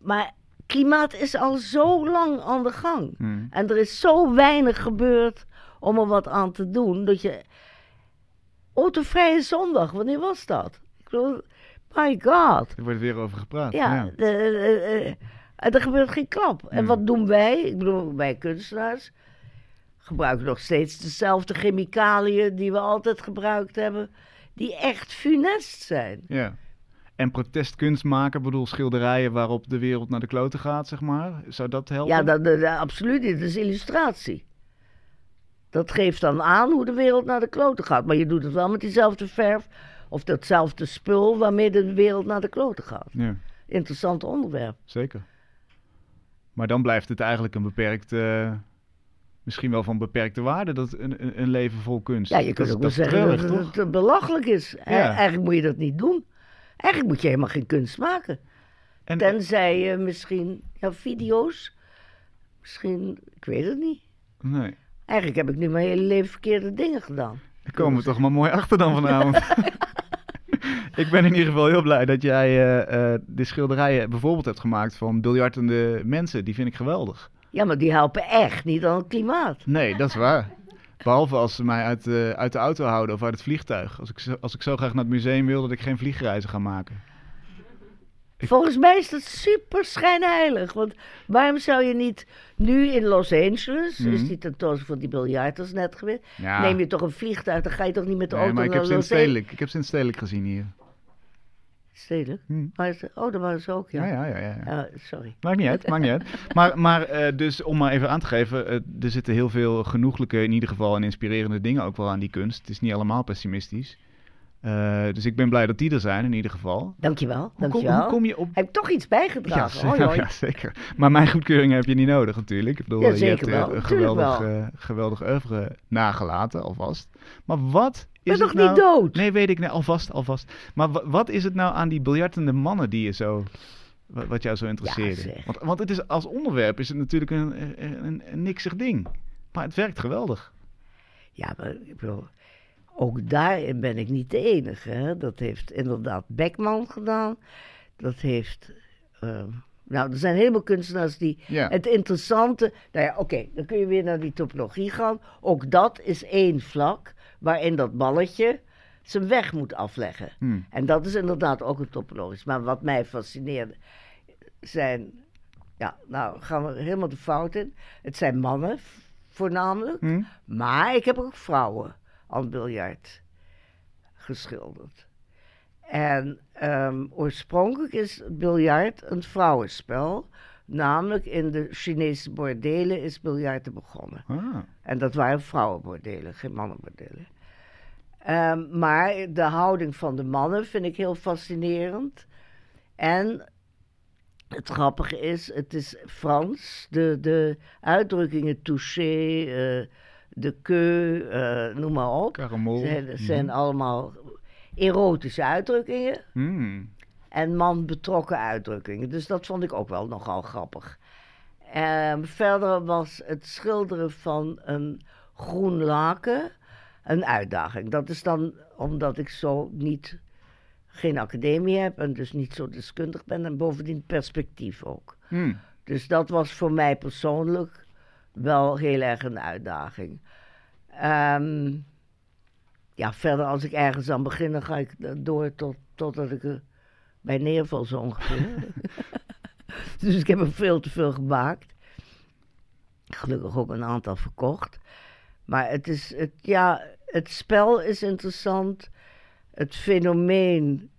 Maar klimaat is al zo lang aan de gang. Hm. En er is zo weinig gebeurd om er wat aan te doen. Dat je. Autovrije zondag, wanneer was dat? Ik bedoel, my god. er wordt weer over gepraat. Ja, Ja. de- de- eh, en er gebeurt geen klap. En Hmm. wat doen wij? Ik bedoel, wij kunstenaars gebruiken nog steeds dezelfde chemicaliën die we altijd gebruikt hebben. Die echt funest zijn. ja. En protestkunst maken, bedoel schilderijen waarop de wereld naar de kloten gaat, zeg maar. Zou dat helpen? Ja, dat, dat- absoluut. Dat is illustratie. Dat geeft dan aan hoe de wereld naar de kloten gaat. Maar je doet het wel met diezelfde verf of datzelfde spul waarmee de wereld naar de kloten gaat. Ja, Interessant onderwerp. zeker. Maar dan blijft het eigenlijk een beperkt, eh, misschien wel van beperkte waarde, dat een, een, een leven vol kunst. Ja, je Dat kunt is- ook wel dat zeggen treurig, dat het, belachelijk is. Ja. Eigenlijk moet je dat niet doen. Eigenlijk moet je helemaal geen kunst maken. En, Tenzij je misschien, ja, video's. Misschien, ik weet het niet. nee, Eigenlijk heb ik nu mijn hele leven verkeerde dingen gedaan. daar komen we toch maar mooi achter dan vanavond. Ik ben in ieder geval heel blij dat jij eh, eh, de schilderijen bijvoorbeeld hebt gemaakt van biljartende mensen. Die vind ik geweldig. Ja, maar die helpen echt niet aan het klimaat. Nee, dat is waar. Behalve als ze mij uit de, uit de auto houden of uit het vliegtuig. Als ik, zo, als ik zo graag naar het museum wil dat ik geen vliegreizen ga maken. Ik- Volgens mij is dat super schijnheilig. Want waarom zou je niet nu in Los Angeles, is Mhm. die tentoonstelling van die biljarters net geweest, Ja, neem je toch een vliegtuig, dan ga je toch niet met de nee, auto maar ik naar heb Los Angeles? ik heb sinds stedelijk gezien hier. Stedelijk? Hm. Oh, dat waren ze ook, ja. Ja, ja, ja. ja. Ah, sorry. Maakt niet uit, maakt niet uit. Maar, maar eh, dus om maar even aan te geven, eh, er zitten heel veel genoeglijke, in ieder geval, en inspirerende dingen ook wel aan die kunst. Het is niet allemaal pessimistisch. Eh, dus ik ben blij dat die er zijn, in ieder geval. Dankjewel, Hoe kom, dankjewel. hoe kom je op... Heb ik toch iets bijgedragen? ja, zeker. Maar mijn goedkeuring heb je niet nodig natuurlijk. Ik bedoel, Ja, je hebt wel. een geweldig, wel. geweldig oeuvre nagelaten, alvast. Maar wat is ben nog nou... niet dood? Nee, weet ik niet. Alvast, alvast. Maar wa- wat is het nou aan die biljartende mannen die je zo... wa- Wat jou zo interesseerde? zeg. want, want het is, als onderwerp is het natuurlijk een, een, een, een niksig ding. Maar het werkt geweldig. Ja, maar ik bedoel, ook daarin ben ik niet de enige. Hè? Dat heeft inderdaad Beckman gedaan. Dat heeft. ehm, nou, er zijn helemaal kunstenaars die. Ja. Het interessante. Nou ja, oké, dan kun je weer naar die topologie gaan. Ook dat is één vlak waarin dat balletje zijn weg moet afleggen. Hm. En dat is inderdaad ook een topologisch. Maar wat mij fascineerde zijn. Ja, nou gaan we helemaal de fout in. Het zijn mannen voornamelijk. Hm? Maar ik heb ook vrouwen aan het biljart geschilderd. En ehm, oorspronkelijk is biljart een vrouwenspel. Namelijk in de Chinese bordelen is biljarten begonnen. Ah. En dat waren vrouwenbordelen, geen mannenbordelen. Ehm, maar de houding van de mannen vind ik heel fascinerend. En het grappige is, het is Frans. De, de uitdrukkingen touché, eh, de queue, eh, noem maar op. Karamol. Zijn, zijn Mhm. allemaal erotische uitdrukkingen Hm. En man betrokken uitdrukkingen. Dus dat vond ik ook wel nogal grappig. Ehm, verder was het schilderen van een groen laken een uitdaging. Dat is dan omdat ik zo niet, geen academie heb en dus niet zo deskundig ben en bovendien perspectief ook. Hm. Dus dat was voor mij persoonlijk wel heel erg een uitdaging. Ehm, ja, verder als ik ergens aan begin, dan ga ik door tot, totdat ik bij neerval zo ongeveer. dus ik heb er veel te veel gemaakt. Gelukkig ook een aantal verkocht. Maar het is, het, ja, het spel is interessant. Het fenomeen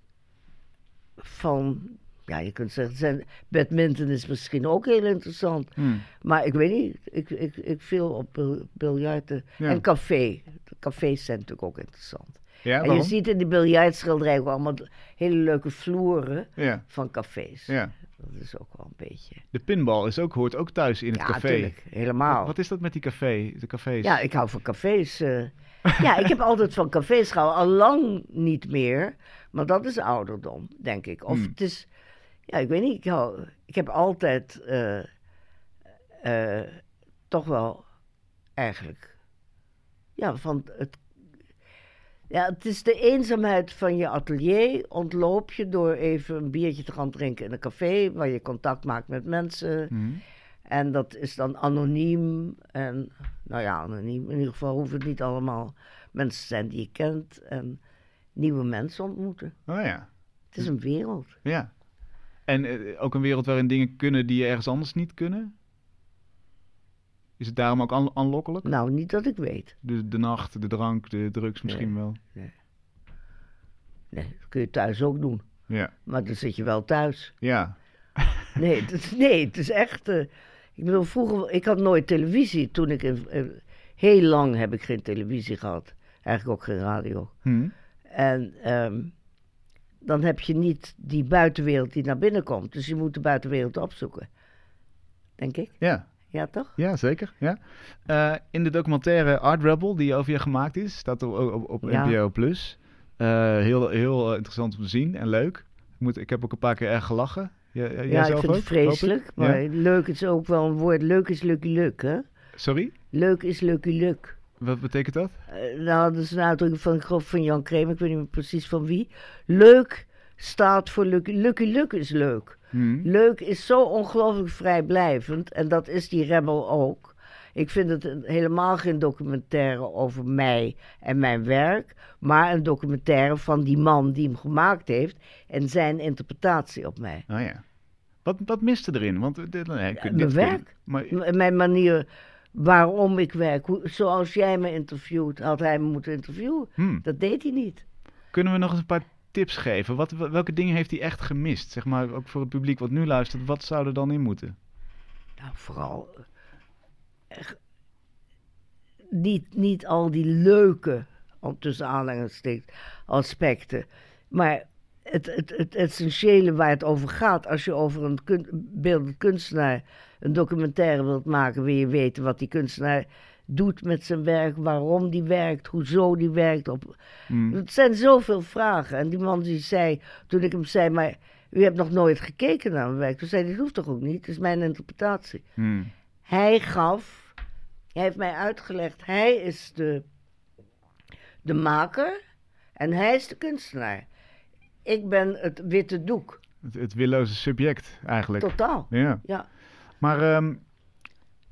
van, ja, je kunt zeggen, zijn, badminton is misschien ook heel interessant. Hm. Maar ik weet niet, ik, ik, ik viel op bil- biljarten. Ja. En café. Cafés zijn natuurlijk ook interessant. Ja, en je ziet in die biljartschilderij ook allemaal hele leuke vloeren Ja, van cafés. ja. Dat is ook wel een beetje. De pinbal is ook, hoort ook thuis in het ja, café. tuurlijk, helemaal. Wat, wat is dat met die café, de cafés? Ja, ik hou van cafés. eh. ja, ik heb altijd van cafés gehouden. Al lang niet meer. Maar dat is ouderdom, denk ik. Of Hmm. het is... Ja, ik weet niet. Ik, hou, ik heb altijd eh, eh, toch wel eigenlijk... Ja, van het... Ja, het is de eenzaamheid van je atelier. Ontloop je door even een biertje te gaan drinken in een café... waar je contact maakt met mensen... Hm. En dat is dan anoniem. En nou ja, anoniem. In ieder geval hoeven het niet allemaal mensen te zijn die je kent. En nieuwe mensen ontmoeten. Oh ja, Het is een wereld. ja. En eh, ook een wereld waarin dingen kunnen die je ergens anders niet kunnen? Is het daarom ook aan- aanlokkelijk? Nou, niet dat ik weet. De, de nacht, de drank, de drugs misschien wel. Nee, dat kun je thuis ook doen. Ja, Maar dan zit je wel thuis. ja. Nee, het is, nee, het is echt... eh, ik bedoel, vroeger... Ik had nooit televisie. Toen ik... in- heel lang heb ik geen televisie gehad. Eigenlijk ook geen radio. Hm. En ehm, dan heb je niet die buitenwereld die naar binnen komt. Dus je moet de buitenwereld opzoeken. Denk ik. Ja, Ja, toch? ja, zeker. Ja. Eh, in de documentaire Art Rebel, die over je gemaakt is, staat er ook op, op Ja. NPO Plus. Eh, heel, heel eh, interessant om te zien en leuk. Ik, moet, ik heb ook een paar keer erg gelachen. Ja, jij Ja, ik vind ook, het vreselijk. Ja. Maar leuk is ook wel een woord. Leuk is lucky luk, hè? Sorry? Leuk is lucky luk. Wat betekent dat? Nou, dat is een uitdrukking van, ik van Jan Kremer. Ik weet niet meer precies van wie. Leuk staat voor lucky. Lucky luk is leuk. Hm. Leuk is zo ongelooflijk vrijblijvend. En dat is die rebel ook. Ik vind het een- helemaal geen documentaire over mij en mijn werk, maar een documentaire van die man die hem gemaakt heeft en zijn interpretatie op mij. Oh ja. Wat, wat miste erin? Want eh, dit, nee, kun- mijn dit je- werk. Maar, Mijn manier waarom ik werk. Hoe, zoals jij me interviewt, had hij me moeten interviewen. hmm, Dat deed hij niet. kunnen we nog eens een paar tips geven? Wat, wel- welke dingen heeft hij echt gemist? Zeg maar ook voor het publiek wat nu luistert. Wat zou er dan in moeten? Nou, vooral eh, echt niet, niet al die leuke, tussen aanhalingstekens, aspecten. Maar het, het, het essentiële waar het over gaat, als je over een beeldend kunstenaar een documentaire wilt maken, wil je weten wat die kunstenaar doet met zijn werk, waarom die werkt, hoezo die werkt. Op, Hmm, het zijn zoveel vragen. En die man die zei, toen ik hem zei, maar u hebt nog nooit gekeken naar mijn werk. Toen zei hij, dat hoeft toch ook niet, het is mijn interpretatie. hmm, Hij gaf, hij heeft mij uitgelegd, hij is de, de maker en hij is de kunstenaar. Ik ben het witte doek, het, het willoze subject eigenlijk. totaal. Ja. Ja. Maar ehm,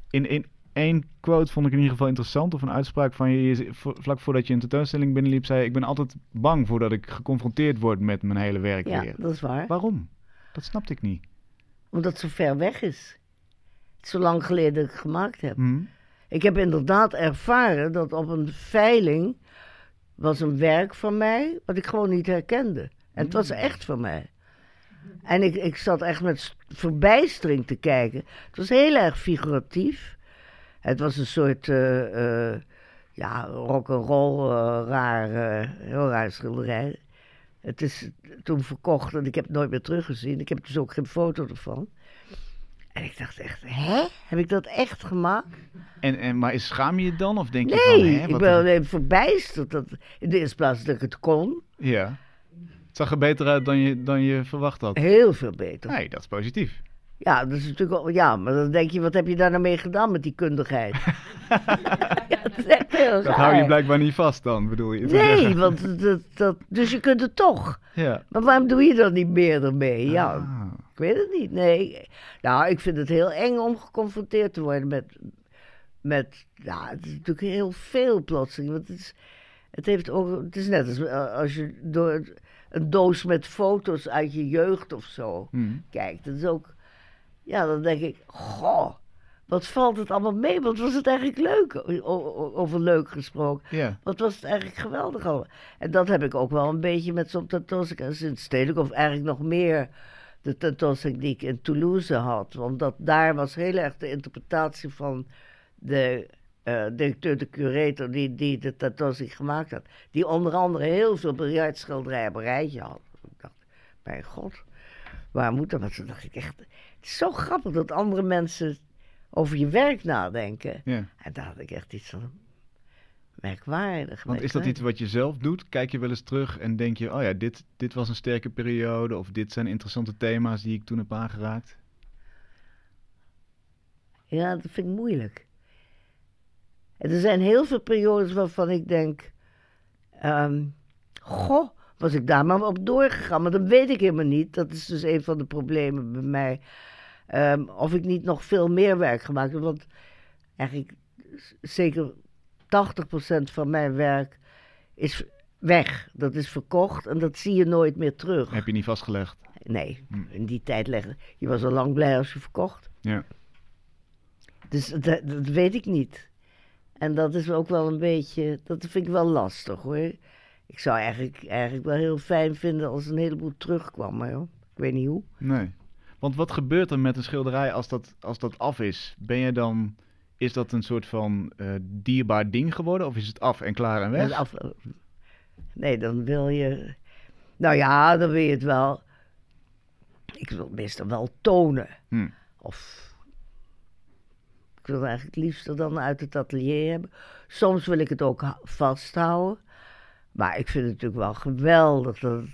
in, in één quote vond ik in ieder geval interessant, of een uitspraak van je, vlak voordat je een tentoonstelling binnenliep, zei ik ben altijd bang voordat ik geconfronteerd word met mijn hele werk ja, weer. dat is waar. Waarom? Dat snapte ik niet. Omdat het zo ver weg is. Het is zo lang geleden dat ik het gemaakt heb. Hm? Ik heb inderdaad ervaren dat op een veiling was een werk van mij wat ik gewoon niet herkende. En het was echt van mij. En ik, ik zat echt met st- verbijstering te kijken. Het was heel erg figuratief. Het was een soort eh, eh, ja, rock'n'roll, eh raar, heel raar schilderij. Het is toen verkocht en ik heb het nooit meer teruggezien. Ik heb dus ook geen foto ervan. En ik dacht echt, hè? Heb ik dat echt gemaakt? En, en, maar is, schaam je je dan? Of denk je van, hè, ik ben een- alleen verbijsterd. Dat, in de eerste plaats dat ik het kon. Ja. Het zag er beter uit dan je, dan je verwacht had. Heel veel beter. Nee, dat is positief. Ja, dat is natuurlijk wel, ja, maar dan denk je, wat heb je daar nou mee gedaan met die kundigheid? ja, dat is echt heel Dat hou je blijkbaar niet vast dan, bedoel je? Nee, want dat, dat, dus je kunt het toch. Ja. Maar waarom doe je dan niet meer ermee? Ja, Ah. ik weet het niet. Nee. Nou, ik vind het heel eng om geconfronteerd te worden met. met ja, het is natuurlijk heel veel plotseling. Want het is, het heeft ook. Het is net als eh, als je door een doos met foto's uit je jeugd of zo Hm. kijkt. Dat is ook. Ja, dan denk ik. Goh, wat valt het allemaal mee? Wat was het eigenlijk leuk? Over leuk gesproken. Ja. Wat was het eigenlijk geweldig al. En dat heb ik ook wel een beetje met zo'n tentoonstelling in stedelijk. Of eigenlijk nog meer de tentoonstelling die ik in Toulouse had. Omdat daar was heel erg de interpretatie van de eh, directeur, de curator die, die de tentoonstelling gemaakt had. Die onder andere heel veel biljartschilderijen op een rijtje had. Ik dacht, mijn god, waar moet dat? Maar toen dacht ik echt, het is zo grappig dat andere mensen over je werk nadenken. ja. En daar had ik echt iets van merkwaardig. Want is dat iets wat je zelf doet? Kijk je wel eens terug en denk je, oh ja, dit, dit was een sterke periode. Of dit zijn interessante thema's die ik toen heb aangeraakt. Ja, dat vind ik moeilijk. En er zijn heel veel periodes waarvan ik denk... ehm, goh, was ik daar maar op doorgegaan? Maar dat weet ik helemaal niet. Dat is dus een van de problemen bij mij. Ehm, of ik niet nog veel meer werk gemaakt heb. Want eigenlijk zeker 80% van mijn werk is weg. Dat is verkocht en dat zie je nooit meer terug. Heb je niet vastgelegd? Nee, Hm. in die tijd leggen. Je was al lang blij als je verkocht. Ja. Dus dat, dat weet ik niet. En dat is ook wel een beetje, dat vind ik wel lastig hoor. Ik zou eigenlijk, eigenlijk wel heel fijn vinden als een heleboel terugkwam, maar joh, ik weet niet hoe. Nee. Want wat gebeurt er met een schilderij als dat, als dat af is? Ben je dan, is dat een soort van eh, dierbaar ding geworden? Of is het af en klaar en weg? Af- nee, dan wil je, nou ja, dan wil je het wel, ik wil het meestal wel tonen. Hm. Of ik wil het eigenlijk het liefst dan uit het atelier hebben. Soms wil ik het ook vasthouden. Maar ik vind het natuurlijk wel geweldig dat het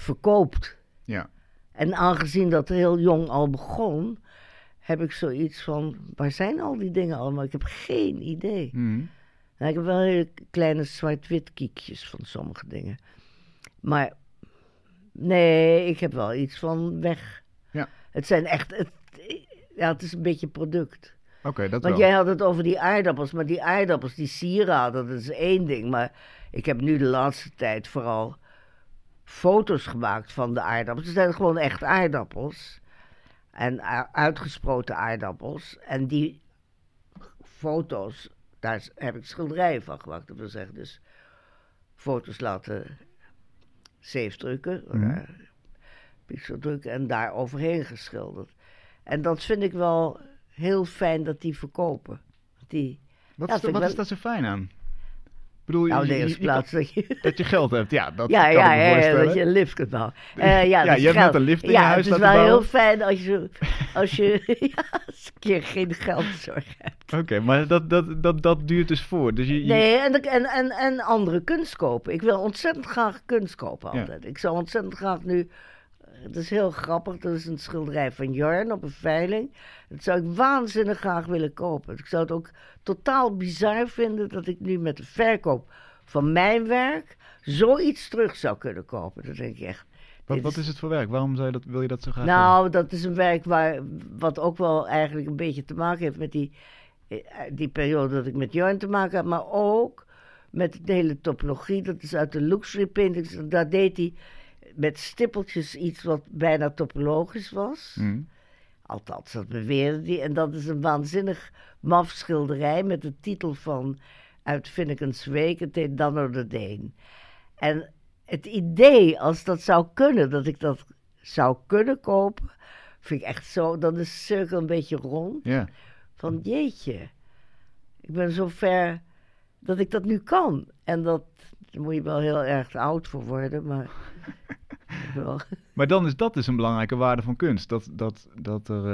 verkoopt. Ja. En aangezien dat heel jong al begon, heb ik zoiets van: waar zijn al die dingen allemaal? Ik heb geen idee. Hm. Nou, ik heb wel hele kleine zwart-wit kiekjes van sommige dingen. Maar nee, ik heb wel iets van weg. Ja. Het zijn echt. Het, ja, het is een beetje product. Oké, dat Want wel. jij had het over die aardappels, maar die aardappels, die sieraden, dat is één ding. Maar ik heb nu de laatste tijd vooral foto's gemaakt van de aardappels. Het zijn gewoon echt aardappels. En uitgesproten aardappels. En die foto's, daar heb ik schilderijen van gemaakt. Dat wil zeggen, dus foto's laten zeefdrukken, Mhm. eh, pixeldrukken en daar overheen geschilderd. En dat vind ik wel heel fijn dat die verkopen. Die, Wat, Ja, is, wat is daar zo fijn aan? Bedoel, nou, je- plaats dat je... dat je geld hebt, ja, dat Ja, kan ja, ik me ja, ja, dat je een lift kunt bouwen. Eh, ja, dat je hebt geld. net een lift in je ja, huis het is wel heel fijn als je, als je ja, als een keer geen geldzorg hebt. Oké, maar dat, dat, dat, dat duurt dus voor. Dus je, Nee, en, en, en, en andere kunst kopen. Ik wil ontzettend graag kunst kopen Ja. altijd. Ik zou ontzettend graag nu... Het is heel grappig, dat is een schilderij van Jorn op een veiling. Dat zou ik waanzinnig graag willen kopen. Ik zou het ook totaal bizar vinden dat ik nu met de verkoop van mijn werk zoiets terug zou kunnen kopen. Dat denk ik echt. wat, wat is het voor werk? Waarom zou je dat, wil je dat zo graag Nou, dat is een werk waar, wat ook wel eigenlijk een beetje te maken heeft met die, eh, die periode dat ik met Jorn te maken had, maar ook met de hele topologie. Dat is uit de luxury paintings. Daar deed hij met stippeltjes iets wat bijna topologisch was. hebben? Althans, dat beweerde hij. En dat is een waanzinnig maf schilderij met de titel van uit Finnekens Week. Het heet de Deen. En het idee, als dat zou kunnen, dat ik dat zou kunnen kopen, vind ik echt zo. Dan is de cirkel een beetje rond. Ja. Van jeetje, ik ben zo ver dat ik dat nu kan. En dat, daar moet je wel heel erg oud voor worden, maar. wel. Maar dan is dat dus een belangrijke waarde van kunst. Dat, dat, dat er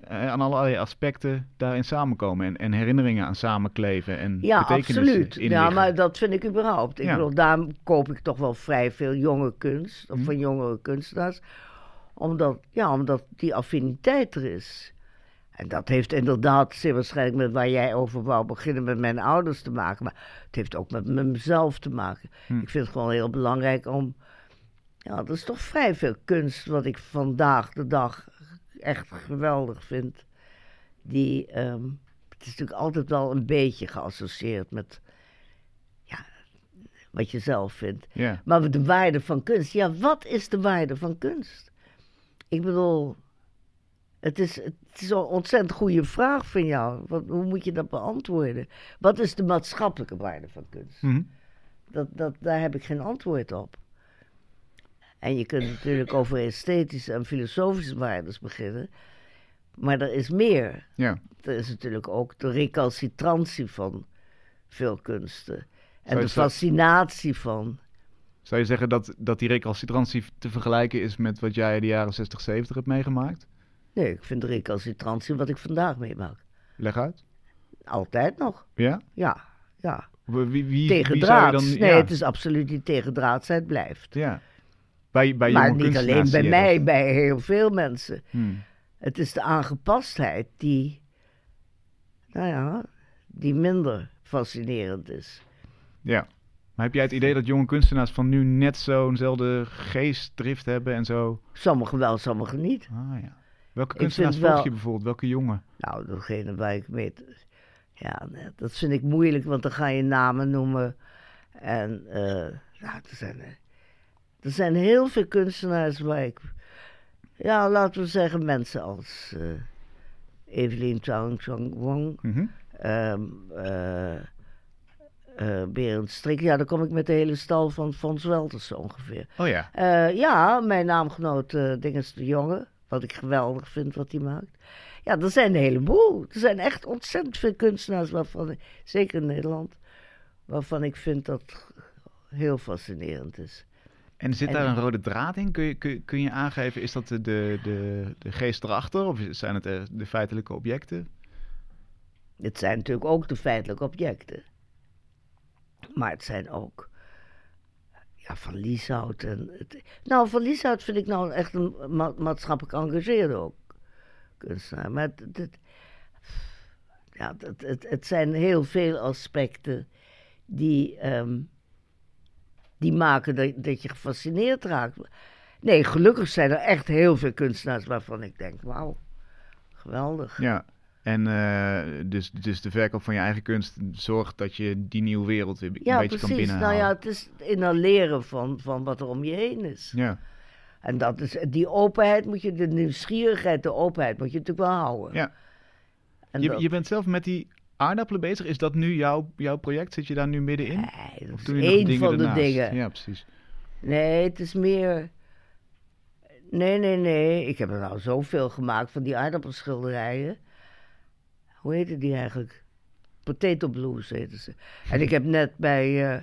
eh, aan allerlei aspecten daarin samenkomen. En, en herinneringen aan samenkleven. En Ja, absoluut. in Ja, maar dat vind ik überhaupt. Ik Ja. bedoel, daarom koop ik toch wel vrij veel jonge kunst, of Hm. van jongere kunstenaars. Omdat, ja, omdat die affiniteit er is. En dat heeft inderdaad zeer waarschijnlijk met waar jij over wou beginnen met mijn ouders te maken. Maar het heeft ook met mezelf te maken. Hm. Ik vind het gewoon heel belangrijk om. Ja, er is toch vrij veel kunst wat ik vandaag de dag echt geweldig vind. Die, ehm, het is natuurlijk altijd wel een beetje geassocieerd met ja, wat je zelf vindt. Maar de waarde van kunst, ja, wat is de waarde van kunst? Ik bedoel, het is, het is een ontzettend goede vraag van jou. Wat, hoe moet je dat beantwoorden? Wat is de maatschappelijke waarde van kunst? Mhm. Dat, dat, daar heb ik geen antwoord op. En je kunt natuurlijk over esthetische en filosofische waardes beginnen. Maar er is meer. ja. Er is natuurlijk ook de recalcitrantie van veel kunsten. En de fascinatie van. Zou je zeggen dat, dat die recalcitrantie te vergelijken is met wat jij in de jaren 60, 70 hebt meegemaakt? Nee, ik vind de recalcitrantie wat ik vandaag meemaak. Leg uit. Altijd nog. Ja? Ja, ja. Wie, wie, wie zou je dan... Nee, het is absoluut niet tegen draad. blijft. Ja. Bij, bij maar niet alleen bij mij, bij heel veel mensen. Hmm. Het is de aangepastheid die, nou ja, die minder fascinerend is. Ja. Maar heb jij het idee dat jonge kunstenaars van nu net zo'nzelfde geestdrift hebben en zo? Sommigen wel, sommigen niet. Ah ja. Welke kunstenaars volg wel- je bijvoorbeeld? Welke jongen? Nou, degene waar ik mee... Ja, dat vind ik moeilijk, want dan ga je namen noemen. En eh, nou, er, zijn, er zijn heel veel kunstenaars waar ik... Ja, laten we zeggen mensen als eh Evelien Chang Wong, Mhm. ehm eh eh, Berend Strik. Ja, dan kom ik met de hele stal van Fons Welters ongeveer. Oh ja. Ja, mijn naamgenoot eh Dinges de Jonge. Wat ik geweldig vind wat hij maakt. Ja, er zijn een heleboel. Er zijn echt ontzettend veel kunstenaars waarvan, zeker in Nederland, waarvan ik vind dat heel fascinerend is. En zit En- daar een rode draad in? Kun je, kun, kun je aangeven, is dat de, de, de, de geest erachter? Of zijn het eh, de feitelijke objecten? Het zijn natuurlijk ook de feitelijke objecten. Maar het zijn ook. Ja, van Lieshout. En het, nou, van Lieshout vind ik nou echt een ma- maatschappelijk engageerde ook kunstenaar. Maar het, het, ja, het, het, het zijn heel veel aspecten die, ehm, die maken dat, dat je gefascineerd raakt. Nee, gelukkig zijn er echt heel veel kunstenaars waarvan ik denk: wauw, geweldig. Ja. En eh, dus, dus de verkoop van je eigen kunst zorgt dat je die nieuwe wereld weer een beetje kan precies. Nou binnenhalen. ja, het is inhaleren van, van wat er om je heen is. ja. En dat is, die openheid moet je, de nieuwsgierigheid, de openheid moet je natuurlijk wel houden. Ja. En Je, dat- je bent zelf met die aardappelen bezig. Is dat nu jouw, jouw project? Zit je daar nu middenin? Nee, dat is één van de dingen. Ja, precies. Nee, het is meer. Nee, nee, nee. Ik heb er nou zoveel gemaakt van die aardappelschilderijen. Hoe heette die eigenlijk? Potato Blues heten ze. En ik heb net bij eh,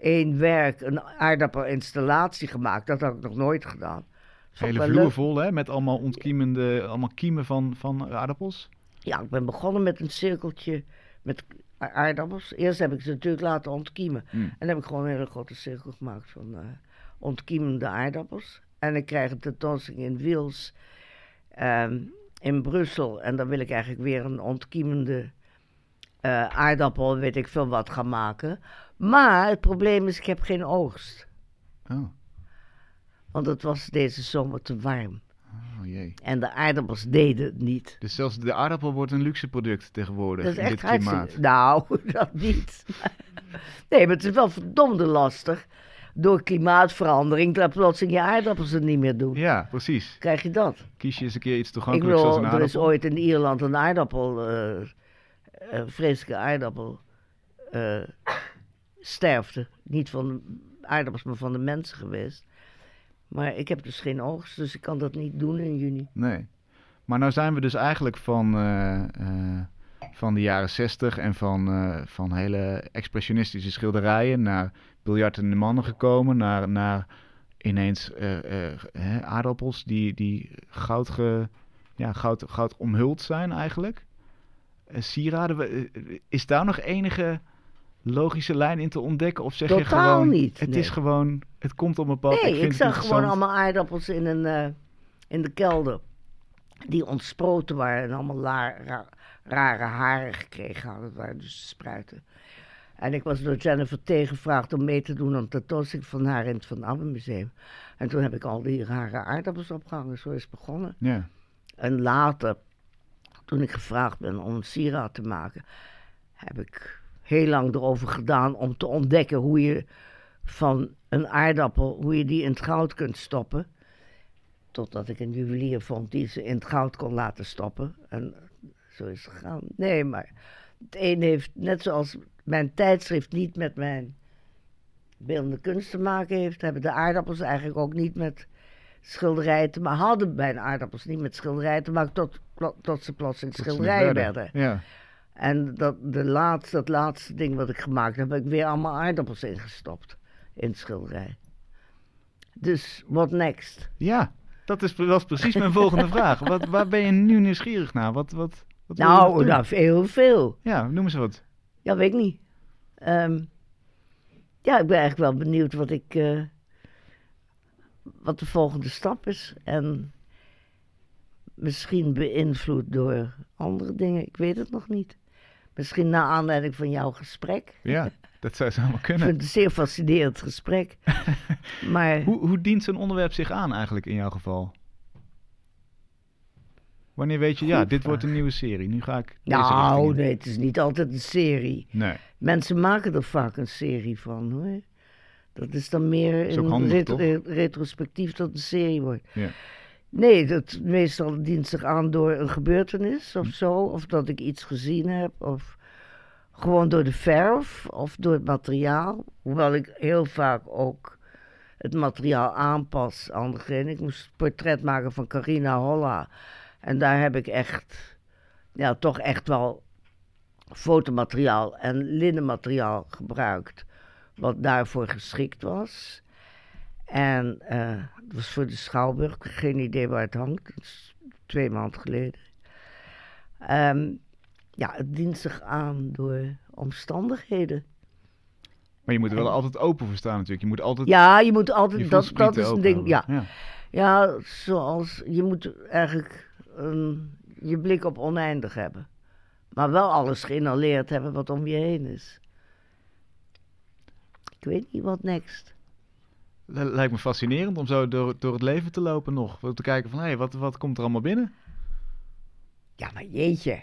één werk een aardappelinstallatie gemaakt. Dat had ik nog nooit gedaan. Hele vloer vol, hè? Met allemaal ontkiemende, allemaal kiemen van, van aardappels. Ja, ik ben begonnen met een cirkeltje met aardappels. Eerst heb ik ze natuurlijk laten ontkiemen. Mm. En dan heb ik gewoon een hele grote cirkel gemaakt van eh, ontkiemende aardappels. En ik krijg een tentoonstelling in Wils ehm, in Brussel. En dan wil ik eigenlijk weer een ontkiemende eh, aardappel, weet ik veel wat, gaan maken. Maar het probleem is, ik heb geen oogst. Oh, Want het was deze zomer te warm. Jee. En de aardappels deden het niet. Dus zelfs de aardappel wordt een luxe product tegenwoordig Dat is in echt dit klimaat. Nou, dat niet. Nee, maar het is wel verdomde lastig. Door klimaatverandering, dat plotseling je aardappels het niet meer doen. Ja, precies. Krijg je dat? Kies je eens een keer iets Ik toegankelijks een er is aardappel. ooit in Ierland een aardappel, eh een vreselijke aardappel, eh, sterfte. Niet van de aardappels, maar van de mensen geweest. Maar ik heb dus geen oogst, dus ik kan dat niet doen in juni. Nee. Maar nou zijn we dus eigenlijk van, eh, eh, van de jaren zestig en van, eh, van hele expressionistische schilderijen naar biljartende mannen gekomen, naar, naar ineens aardappels die, die goud, ge, ja, goud, goud omhuld zijn eigenlijk. Sieraden, is daar nog enige logische lijn in te ontdekken? Of zeg je Totaal gewoon, niet, het nee. is gewoon, het komt op mijn pad. Nee, ik, ik, zag gewoon allemaal aardappels in, een, eh, in de kelder. Die ontsproten waren en allemaal la- ra- rare haren gekregen hadden. Dat waren dus spruiten. En ik was door Jennifer tegengevraagd om mee te doen aan tentoonstelling van haar in het Van Abbe Museum. En toen heb ik al die rare aardappels opgehangen. Zo is het begonnen. Ja, En later, toen ik gevraagd ben om een sieraad te maken, heb ik heel lang erover gedaan om te ontdekken hoe je van een aardappel, hoe je die in het goud kunt stoppen. Totdat ik een juwelier vond die ze in het goud kon laten stoppen. En zo is het gegaan. Nee, maar het een heeft, net zoals mijn tijdschrift niet met mijn beeldende kunst te maken heeft, hebben de aardappels eigenlijk ook niet met schilderijen te maken. Hadden mijn aardappels niet met schilderijen te maken tot, tot ze ze het schilderijen werden. Ja. En dat, de laatste, dat laatste ding wat ik gemaakt heb, heb ik weer allemaal aardappels ingestopt in het schilderij. Dus what next? Ja, dat is, dat is precies mijn volgende vraag. Wat, waar ben je nu nieuwsgierig naar? Wat, wat, wat Nou, nou, heel veel. Ja, noem eens wat. Ja, weet ik niet. Ehm, ja, ik ben eigenlijk wel benieuwd wat ik. eh, wat de volgende stap is. En misschien beïnvloed door andere dingen. Ik weet het nog niet. Misschien naar aanleiding van jouw gesprek. Ja, dat zou zomaar Ik kunnen. vind het een zeer fascinerend gesprek. maar Hoe, hoe dient zo'n onderwerp zich aan eigenlijk in jouw geval? Wanneer weet je, ja, dit wordt een nieuwe serie. Nu ga ik nou, nee, het is niet altijd een serie. Nee, Mensen maken er vaak een serie van hoor. Dat is dan meer Is ook in handig, ret- toch? re- retrospectief dat een serie wordt. Ja. Nee, dat meestal dient zich aan door een gebeurtenis Hm. of zo. Of dat ik iets gezien heb. Of gewoon door de verf of door het materiaal. Hoewel ik heel vaak ook het materiaal aanpas aan degene. Ik moest een portret maken van Carina Holla. En daar heb ik echt, ja, toch echt wel fotomateriaal en linnenmateriaal gebruikt. Wat daarvoor geschikt was. En eh, het was voor de Schouwburg. Geen idee waar het hangt. Dat is twee maanden geleden. Ehm, ja, het dient zich aan door omstandigheden. maar je moet er wel altijd open voor staan natuurlijk. Je moet altijd Ja, je moet je altijd. Dat, dat is een ding. Ja, ja, zoals je moet eigenlijk een, je blik op oneindig hebben. Maar wel alles geïnhaleerd hebben wat om je heen is. Ik weet niet wat next. Lijkt me fascinerend om zo door, door het leven te lopen nog. Om te kijken van, hé, wat, wat komt er allemaal binnen? Ja, maar jeetje.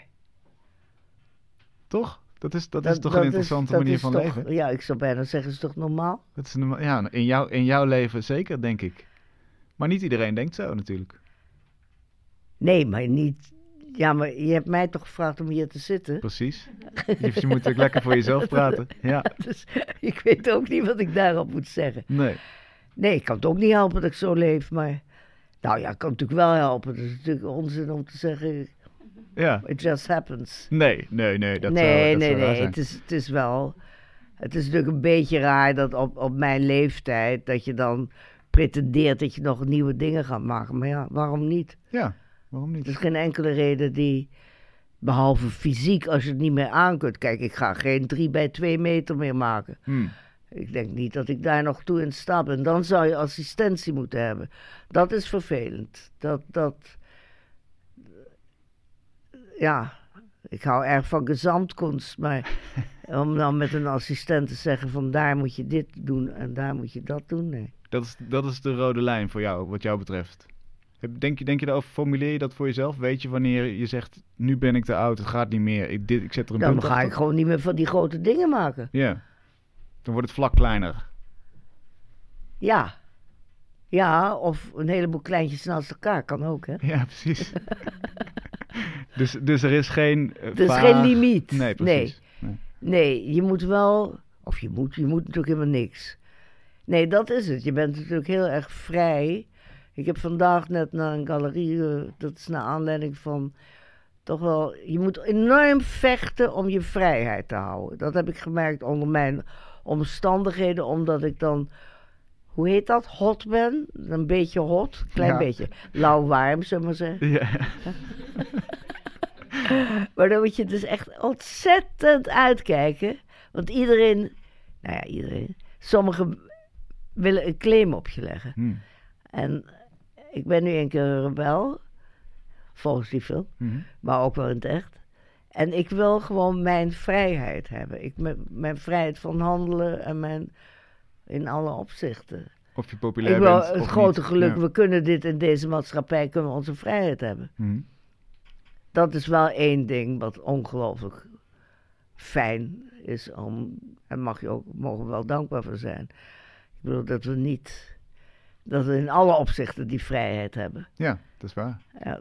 Toch? Dat is, dat, is toch een interessante manier van toch- leven? Ja, ik zou bijna zeggen, is toch normaal? Dat is een, ja, in, jou, in jouw leven zeker, denk ik. Maar niet iedereen denkt zo natuurlijk. Nee, maar niet... Ja, maar je hebt mij toch gevraagd om hier te zitten? Precies. Je, je moet ook lekker voor jezelf praten. Ja, Dus ik weet ook niet wat ik daarop moet zeggen. nee. Nee, ik kan het ook niet helpen dat ik zo leef, maar... Nou ja, ik kan het natuurlijk wel helpen. Het is natuurlijk onzin om te zeggen, Ja. it just happens. Nee, nee, nee. Dat nee, zou, dat nee, zou nee. Het is, het is wel... Het is natuurlijk een beetje raar dat op, op mijn leeftijd... dat je dan pretendeert dat je nog nieuwe dingen gaat maken. Maar ja, waarom niet? Ja, waarom Er niet? is geen enkele reden die... Behalve fysiek, als je het niet meer aan kunt. Kijk, ik ga geen 3 bij 2 meter meer maken. Hm. Ik denk niet dat ik daar nog toe in staat ben. Dan zou je assistentie moeten hebben. Dat is vervelend. Dat, dat... Ja, ik hou erg van gezamtkunst, maar om dan met een assistent te zeggen van daar moet je dit doen en daar moet je dat doen, nee. Dat, is, dat is de rode lijn voor jou, wat jou betreft. Denk je, denk je daarover, formuleer je dat voor jezelf? Weet je wanneer je zegt, nu ben ik te oud, het gaat niet meer, ik, dit, ik zet er een Dan punt ga ik gewoon niet meer van die grote dingen maken. Ja. Dan wordt het vlak kleiner. Ja. Ja, of een heleboel kleintjes naast elkaar kan ook, hè. Ja, precies. dus, dus er is geen. eh, Er is vaag- geen limiet. Nee, precies. Nee. Nee, je moet wel. Of je moet, je moet natuurlijk helemaal niks. Nee, dat is het. Je bent natuurlijk heel erg vrij. Ik heb vandaag net naar een galerie, eh, dat is naar aanleiding van. Toch wel, je moet enorm vechten om je vrijheid te houden. Dat heb ik gemerkt onder mijn omstandigheden, omdat ik dan, hoe heet dat, hot ben. Een beetje hot, klein Ja. beetje lauw-warm, zullen we maar zeggen. Ja. Maar dan moet je dus echt ontzettend uitkijken. Want iedereen, nou ja, iedereen, sommigen willen een claim op je leggen. Hm. En ik ben nu een keer een rebel, volgens die film, Mhm. maar ook wel in het echt. En ik wil gewoon mijn vrijheid hebben. Ik, mijn, mijn vrijheid van handelen en mijn, in alle opzichten. Of je populair Ik wil bent. het grote niet. geluk, Ja. we kunnen dit in deze maatschappij, kunnen we onze vrijheid hebben. Mhm. dat is wel één ding wat ongelooflijk fijn is om. En mag je ook, mogen we wel dankbaar voor zijn. Ik bedoel dat we niet. Dat we in alle opzichten die vrijheid hebben. ja, dat is waar. Ja,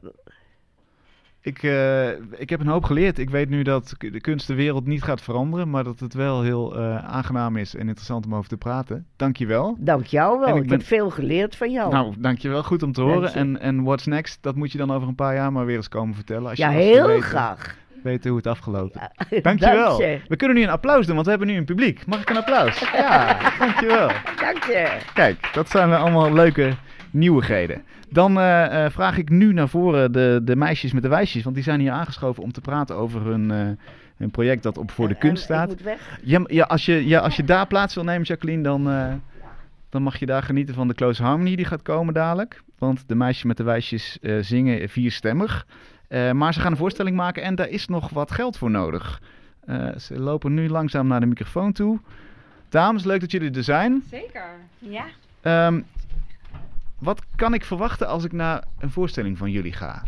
Ik, eh, ik heb een hoop geleerd. Ik weet nu dat de kunst de wereld niet gaat veranderen, maar dat het wel heel eh, aangenaam is en interessant om over te praten. Dank je wel. dank jou wel. En Ik, heb veel geleerd van jou. Nou, dank je wel. Goed om te horen. je. En, en what's next, dat moet je dan over een paar jaar maar weer eens komen vertellen. Als je, ja, we heel weten, graag. weten hoe het afgelopen Ja, Dank je wel. je. We kunnen nu een applaus doen, want we hebben nu een publiek. Mag ik een applaus? Ja, dank je wel. Dank je. Kijk, dat zijn allemaal leuke nieuwigheden. Dan eh, eh, vraag ik nu naar voren de, de meisjes met de wijsjes, want die zijn hier aangeschoven om te praten over hun, eh, hun project dat op voor de En- kunst en staat. Ik moet weg. Ja, ja, als je, ja, als je daar plaats wil nemen, Jacqueline, dan, eh, dan mag je daar genieten van de Close Harmony die gaat komen dadelijk. Want de meisjes met de wijsjes eh, zingen vierstemmig. Eh, maar ze gaan een voorstelling maken en daar is nog wat geld voor nodig. Eh, ze lopen nu langzaam naar de microfoon toe. Dames, leuk dat jullie er zijn. Zeker. Ja. Ehm, wat kan ik verwachten als ik naar een voorstelling van jullie ga?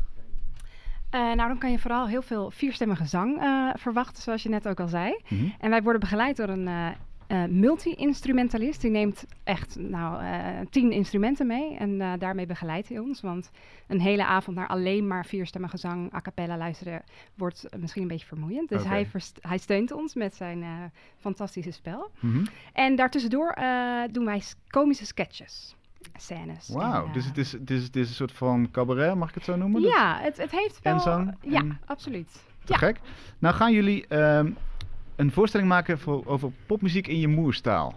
Eh, nou, dan kan je vooral heel veel vierstemmige zang eh, verwachten, zoals je net ook al zei. Mhm. En wij worden begeleid door een eh, multi-instrumentalist. Die neemt echt nou, tien instrumenten mee en daarmee begeleidt hij ons. Want een hele avond naar alleen maar vierstemmige zang a cappella luisteren wordt misschien een beetje vermoeiend. Dus hij, hij steunt ons met zijn fantastische spel. Mhm. En daartussendoor doen wij komische sketches, scènes. Wauw, dus eh, het is, het, is, het is een soort van cabaret, mag ik het zo noemen? Ja, het, het heeft wel... En zang Ja, en- absoluut. Te Ja. gek. Nou gaan jullie ehm, een voorstelling maken voor, over popmuziek in je moerstaal.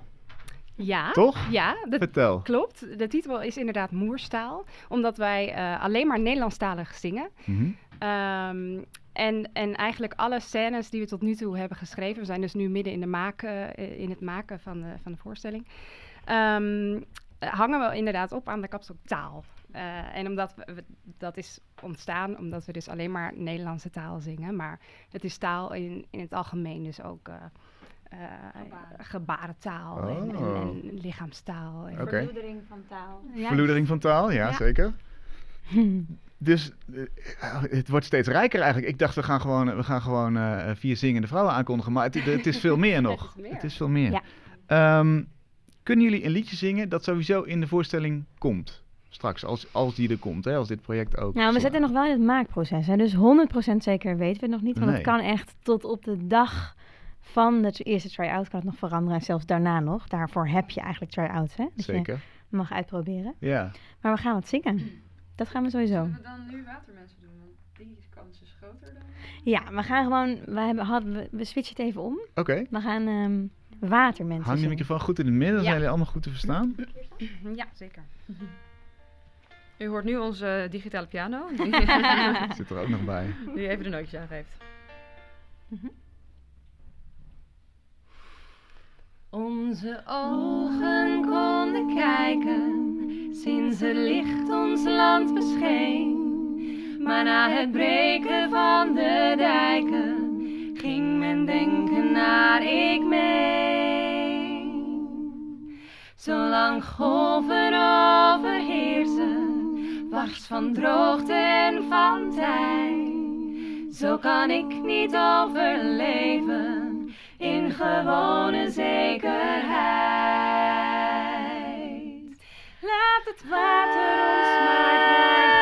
Ja, Toch? ja dat Vertel. klopt. De titel is inderdaad Moerstaal, omdat wij eh, alleen maar Nederlandstalig zingen. Mhm. Ehm, en, en eigenlijk alle scènes die we tot nu toe hebben geschreven, we zijn dus nu midden in, de maken, eh, in het maken van de, van de voorstelling, ehm, hangen we inderdaad op aan de kapstok taal. Eh, en omdat we, we- dat is ontstaan omdat we dus alleen maar Nederlandse taal zingen, maar het is taal in, in het algemeen, dus ook eh, eh, gebarentaal en, en, Oh. en lichaamstaal. En. Verloedering van taal. Ja. Verloedering van taal, ja, Ja. zeker. Dus eh, eh, het wordt steeds rijker eigenlijk. Ik dacht, we gaan gewoon, we gaan gewoon eh, vier zingende vrouwen aankondigen. Maar het, het is veel meer nog. Het is meer. Het is veel meer. Ja. Ehm, kunnen jullie een liedje zingen dat sowieso in de voorstelling komt? Straks, als, als die er komt, hè, als dit project ook. Nou, we zitten nog wel in het maakproces. Hè? Dus 100% zeker weten we het nog niet. Want Nee. het kan echt tot op de dag van de eerste try-out kan het nog veranderen. En zelfs daarna nog. Daarvoor heb je eigenlijk try-outs. Hè? Dat Zeker. je mag uitproberen. Ja. Maar we gaan het zingen. Dat gaan we sowieso. we dan nu watermensen doen? Want die kans is groter dan... Ja, we gaan gewoon... We, hebben, hadden, we, we switchen het even om. Oké. We gaan ehm watermensen Hang je microfoon goed in het midden, dan Ja. zijn jullie allemaal goed te verstaan. Ja, zeker. U hoort nu onze digitale piano, die, Zit er ook nog bij. die even de nootjes aangeeft. Onze ogen konden kijken sinds het licht ons land bescheen. Maar na het breken van de dijken ging men denken naar ik mee. Zolang golven overheersen, wars van droogte en van tij. Zo kan ik niet overleven in gewone zekerheid. Laat het water ons maar krijgen,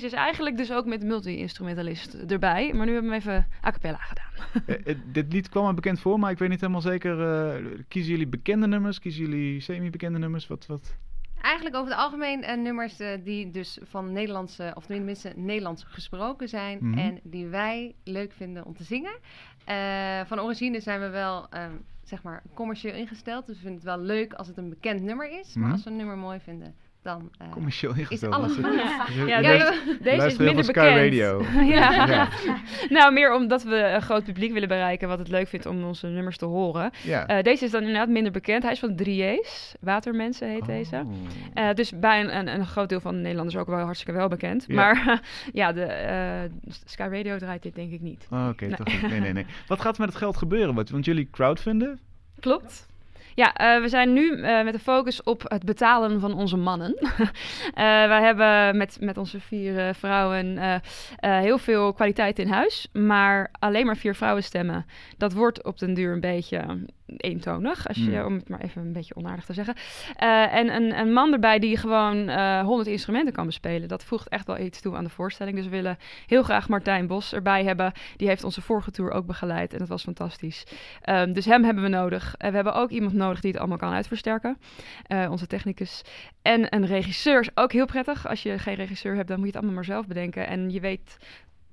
Deze is eigenlijk dus ook met multi-instrumentalist erbij, maar nu hebben we hem even a cappella gedaan. Eh, eh, dit lied kwam me bekend voor, maar ik weet niet helemaal zeker. eh, kiezen jullie bekende nummers? Kiezen jullie semi-bekende nummers? Wat, wat? Eigenlijk over het algemeen eh, nummers die dus van Nederlandse, of tenminste Nederlands gesproken zijn. Mhm. En die wij leuk vinden om te zingen. Eh, van origine zijn we wel, ehm, zeg maar, commercieel ingesteld. Dus we vinden het wel leuk als het een bekend nummer is. Mhm. Maar als we een nummer mooi vinden, dan eh, Commercieel is ingesteld. alles goed. Ja, deze, deze is minder veel bekend. Sky Radio. ja. Ja. nou, meer omdat we een groot publiek willen bereiken wat het leuk vindt om onze nummers te horen. Ja. Eh, deze is dan inderdaad minder bekend. Hij is van 3A's. Watermensen heet deze. Oh. Eh, dus bij een, een, een groot deel van de Nederlanders ook wel hartstikke wel bekend. Ja. Maar ja, de eh, Sky Radio draait dit denk ik niet. Oh, Oké, Nee. toch niet. Nee, nee, nee. Wat gaat er met het geld gebeuren? Want, want jullie crowdfunden? Klopt. Ja, eh, we zijn nu eh, met de focus op het betalen van onze mannen. Eh wij hebben met, met onze vier vrouwen heel veel kwaliteit in huis. Maar alleen maar vier vrouwenstemmen, dat wordt op den duur een beetje eentonig. Als je, Hmm. Om het maar even een beetje onaardig te zeggen. Eh, en een, een man erbij die gewoon eh 100 instrumenten kan bespelen. Dat voegt echt wel iets toe aan de voorstelling. Dus we willen heel graag Martijn Bos erbij hebben. Die heeft onze vorige tour ook begeleid en dat was fantastisch. Ehm, dus hem hebben we nodig. En we hebben ook iemand nodig die het allemaal kan uitversterken. Eh, onze technicus. En een regisseur is ook heel prettig. Als je geen regisseur hebt, dan moet je het allemaal maar zelf bedenken. En je weet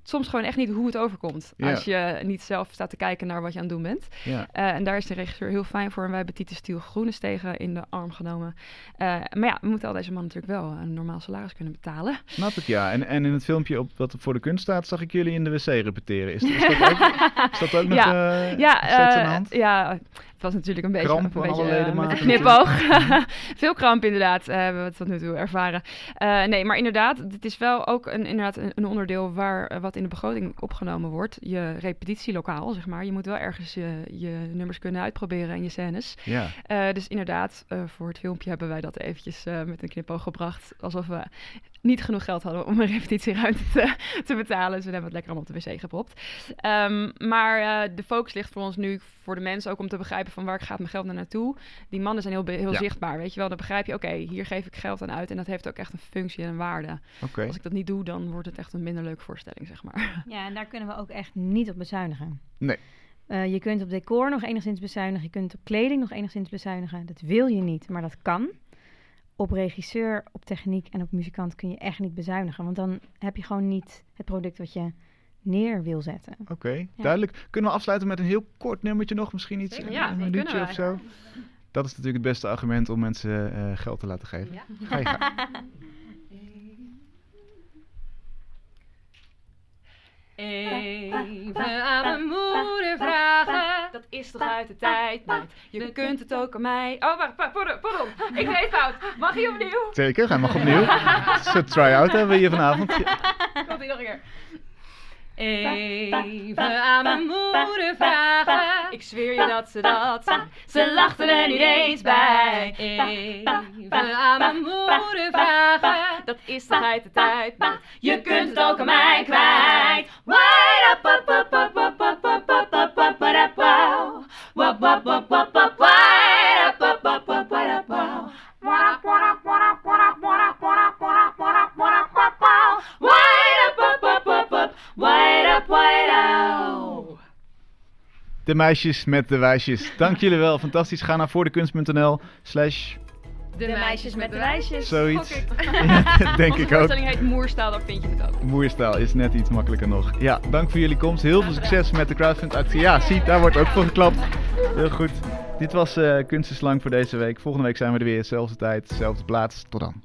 soms gewoon echt niet hoe het overkomt. Ja. Als je niet zelf staat te kijken naar wat je aan het doen bent. Ja. Eh, en daar is de regisseur heel fijn voor. En wij hebben Tieten Stiel Groenes tegen in de arm genomen. Eh, maar ja, we moeten al deze man natuurlijk wel een normaal salaris kunnen betalen. Snap ik, ja. En, en in het filmpje op, wat voor de kunst staat, zag ik jullie in de wc repeteren. Is, is, dat, ook, is dat ook nog Ja. eh, Ja, aan de hand? ja, het was natuurlijk een beetje, Kramp een beetje een knipoog. Veel kramp inderdaad, eh, hebben we tot nu toe ervaren. Eh, nee, maar inderdaad, het is wel ook een, inderdaad een, een onderdeel waar wat in de begroting opgenomen wordt. Je repetitielokaal, zeg maar. Je moet wel ergens je, je nummers kunnen uitproberen en je scènes. Ja. Dus inderdaad, voor het filmpje hebben wij dat eventjes met een knipoog gebracht. Alsof we niet genoeg geld hadden om een repetitieruimte te, te betalen. Dus we hebben het lekker allemaal op de wc gepropt. Ehm, maar eh, de focus ligt voor ons nu, voor de mensen ook om te begrijpen van waar gaat mijn geld naar naartoe. Die mannen zijn heel, heel Ja. zichtbaar, weet je wel. Dan begrijp je, oké, hier geef ik geld aan uit en dat heeft ook echt een functie en een waarde. Oké. Als ik dat niet doe, dan wordt het echt een minder leuke voorstelling, zeg maar. Ja, en daar kunnen we ook echt niet op bezuinigen. Nee. Eh, je kunt op decor nog enigszins bezuinigen. Je kunt op kleding nog enigszins bezuinigen. Dat wil je niet, maar dat kan. Op regisseur, op techniek en op muzikant kun je echt niet bezuinigen. Want dan heb je gewoon niet het product wat je neer wil zetten. Oké, duidelijk. Kunnen we afsluiten met een heel kort nummertje nog? Misschien iets, Zeker. een, Ja, een dat minuutje of zo? Dat is natuurlijk het beste argument om mensen eh, geld te laten geven. Ga je. Even aan mijn moeder vragen dat is toch uit de tijd. Je kunt het ook aan mij. Oh, wacht, pardon, pardon. Ik weet fout. Mag hij opnieuw? Zeker, hij mag opnieuw. Een try-out hebben we hier vanavond. Komt hij nog een keer. Even aan mijn moeder vragen. Ik zweer je dat ze dat. Ze lachten er niet eens bij. Even aan mijn moeder vragen. Dat is toch uit de tijd. Je kunt het ook aan mij kwijt. Wide de meisjes met de wijsjes. Dank jullie wel, fantastisch. Ga naar voordekunst.nl slash De meisjes met de wijsjes. zoiets. Ja, denk ik ook. voorstelling heet Moerstaal, daar vind je het ook. Moerstaal is net iets makkelijker nog. Ja, dank voor jullie komst. Heel veel succes met de crowdfund actie. Ja, zie, daar wordt ook voor geklapt. Heel goed. Dit was eh Kunstenslang voor deze week. Volgende week zijn we er weer. Zelfde tijd, zelfde plaats. Tot dan.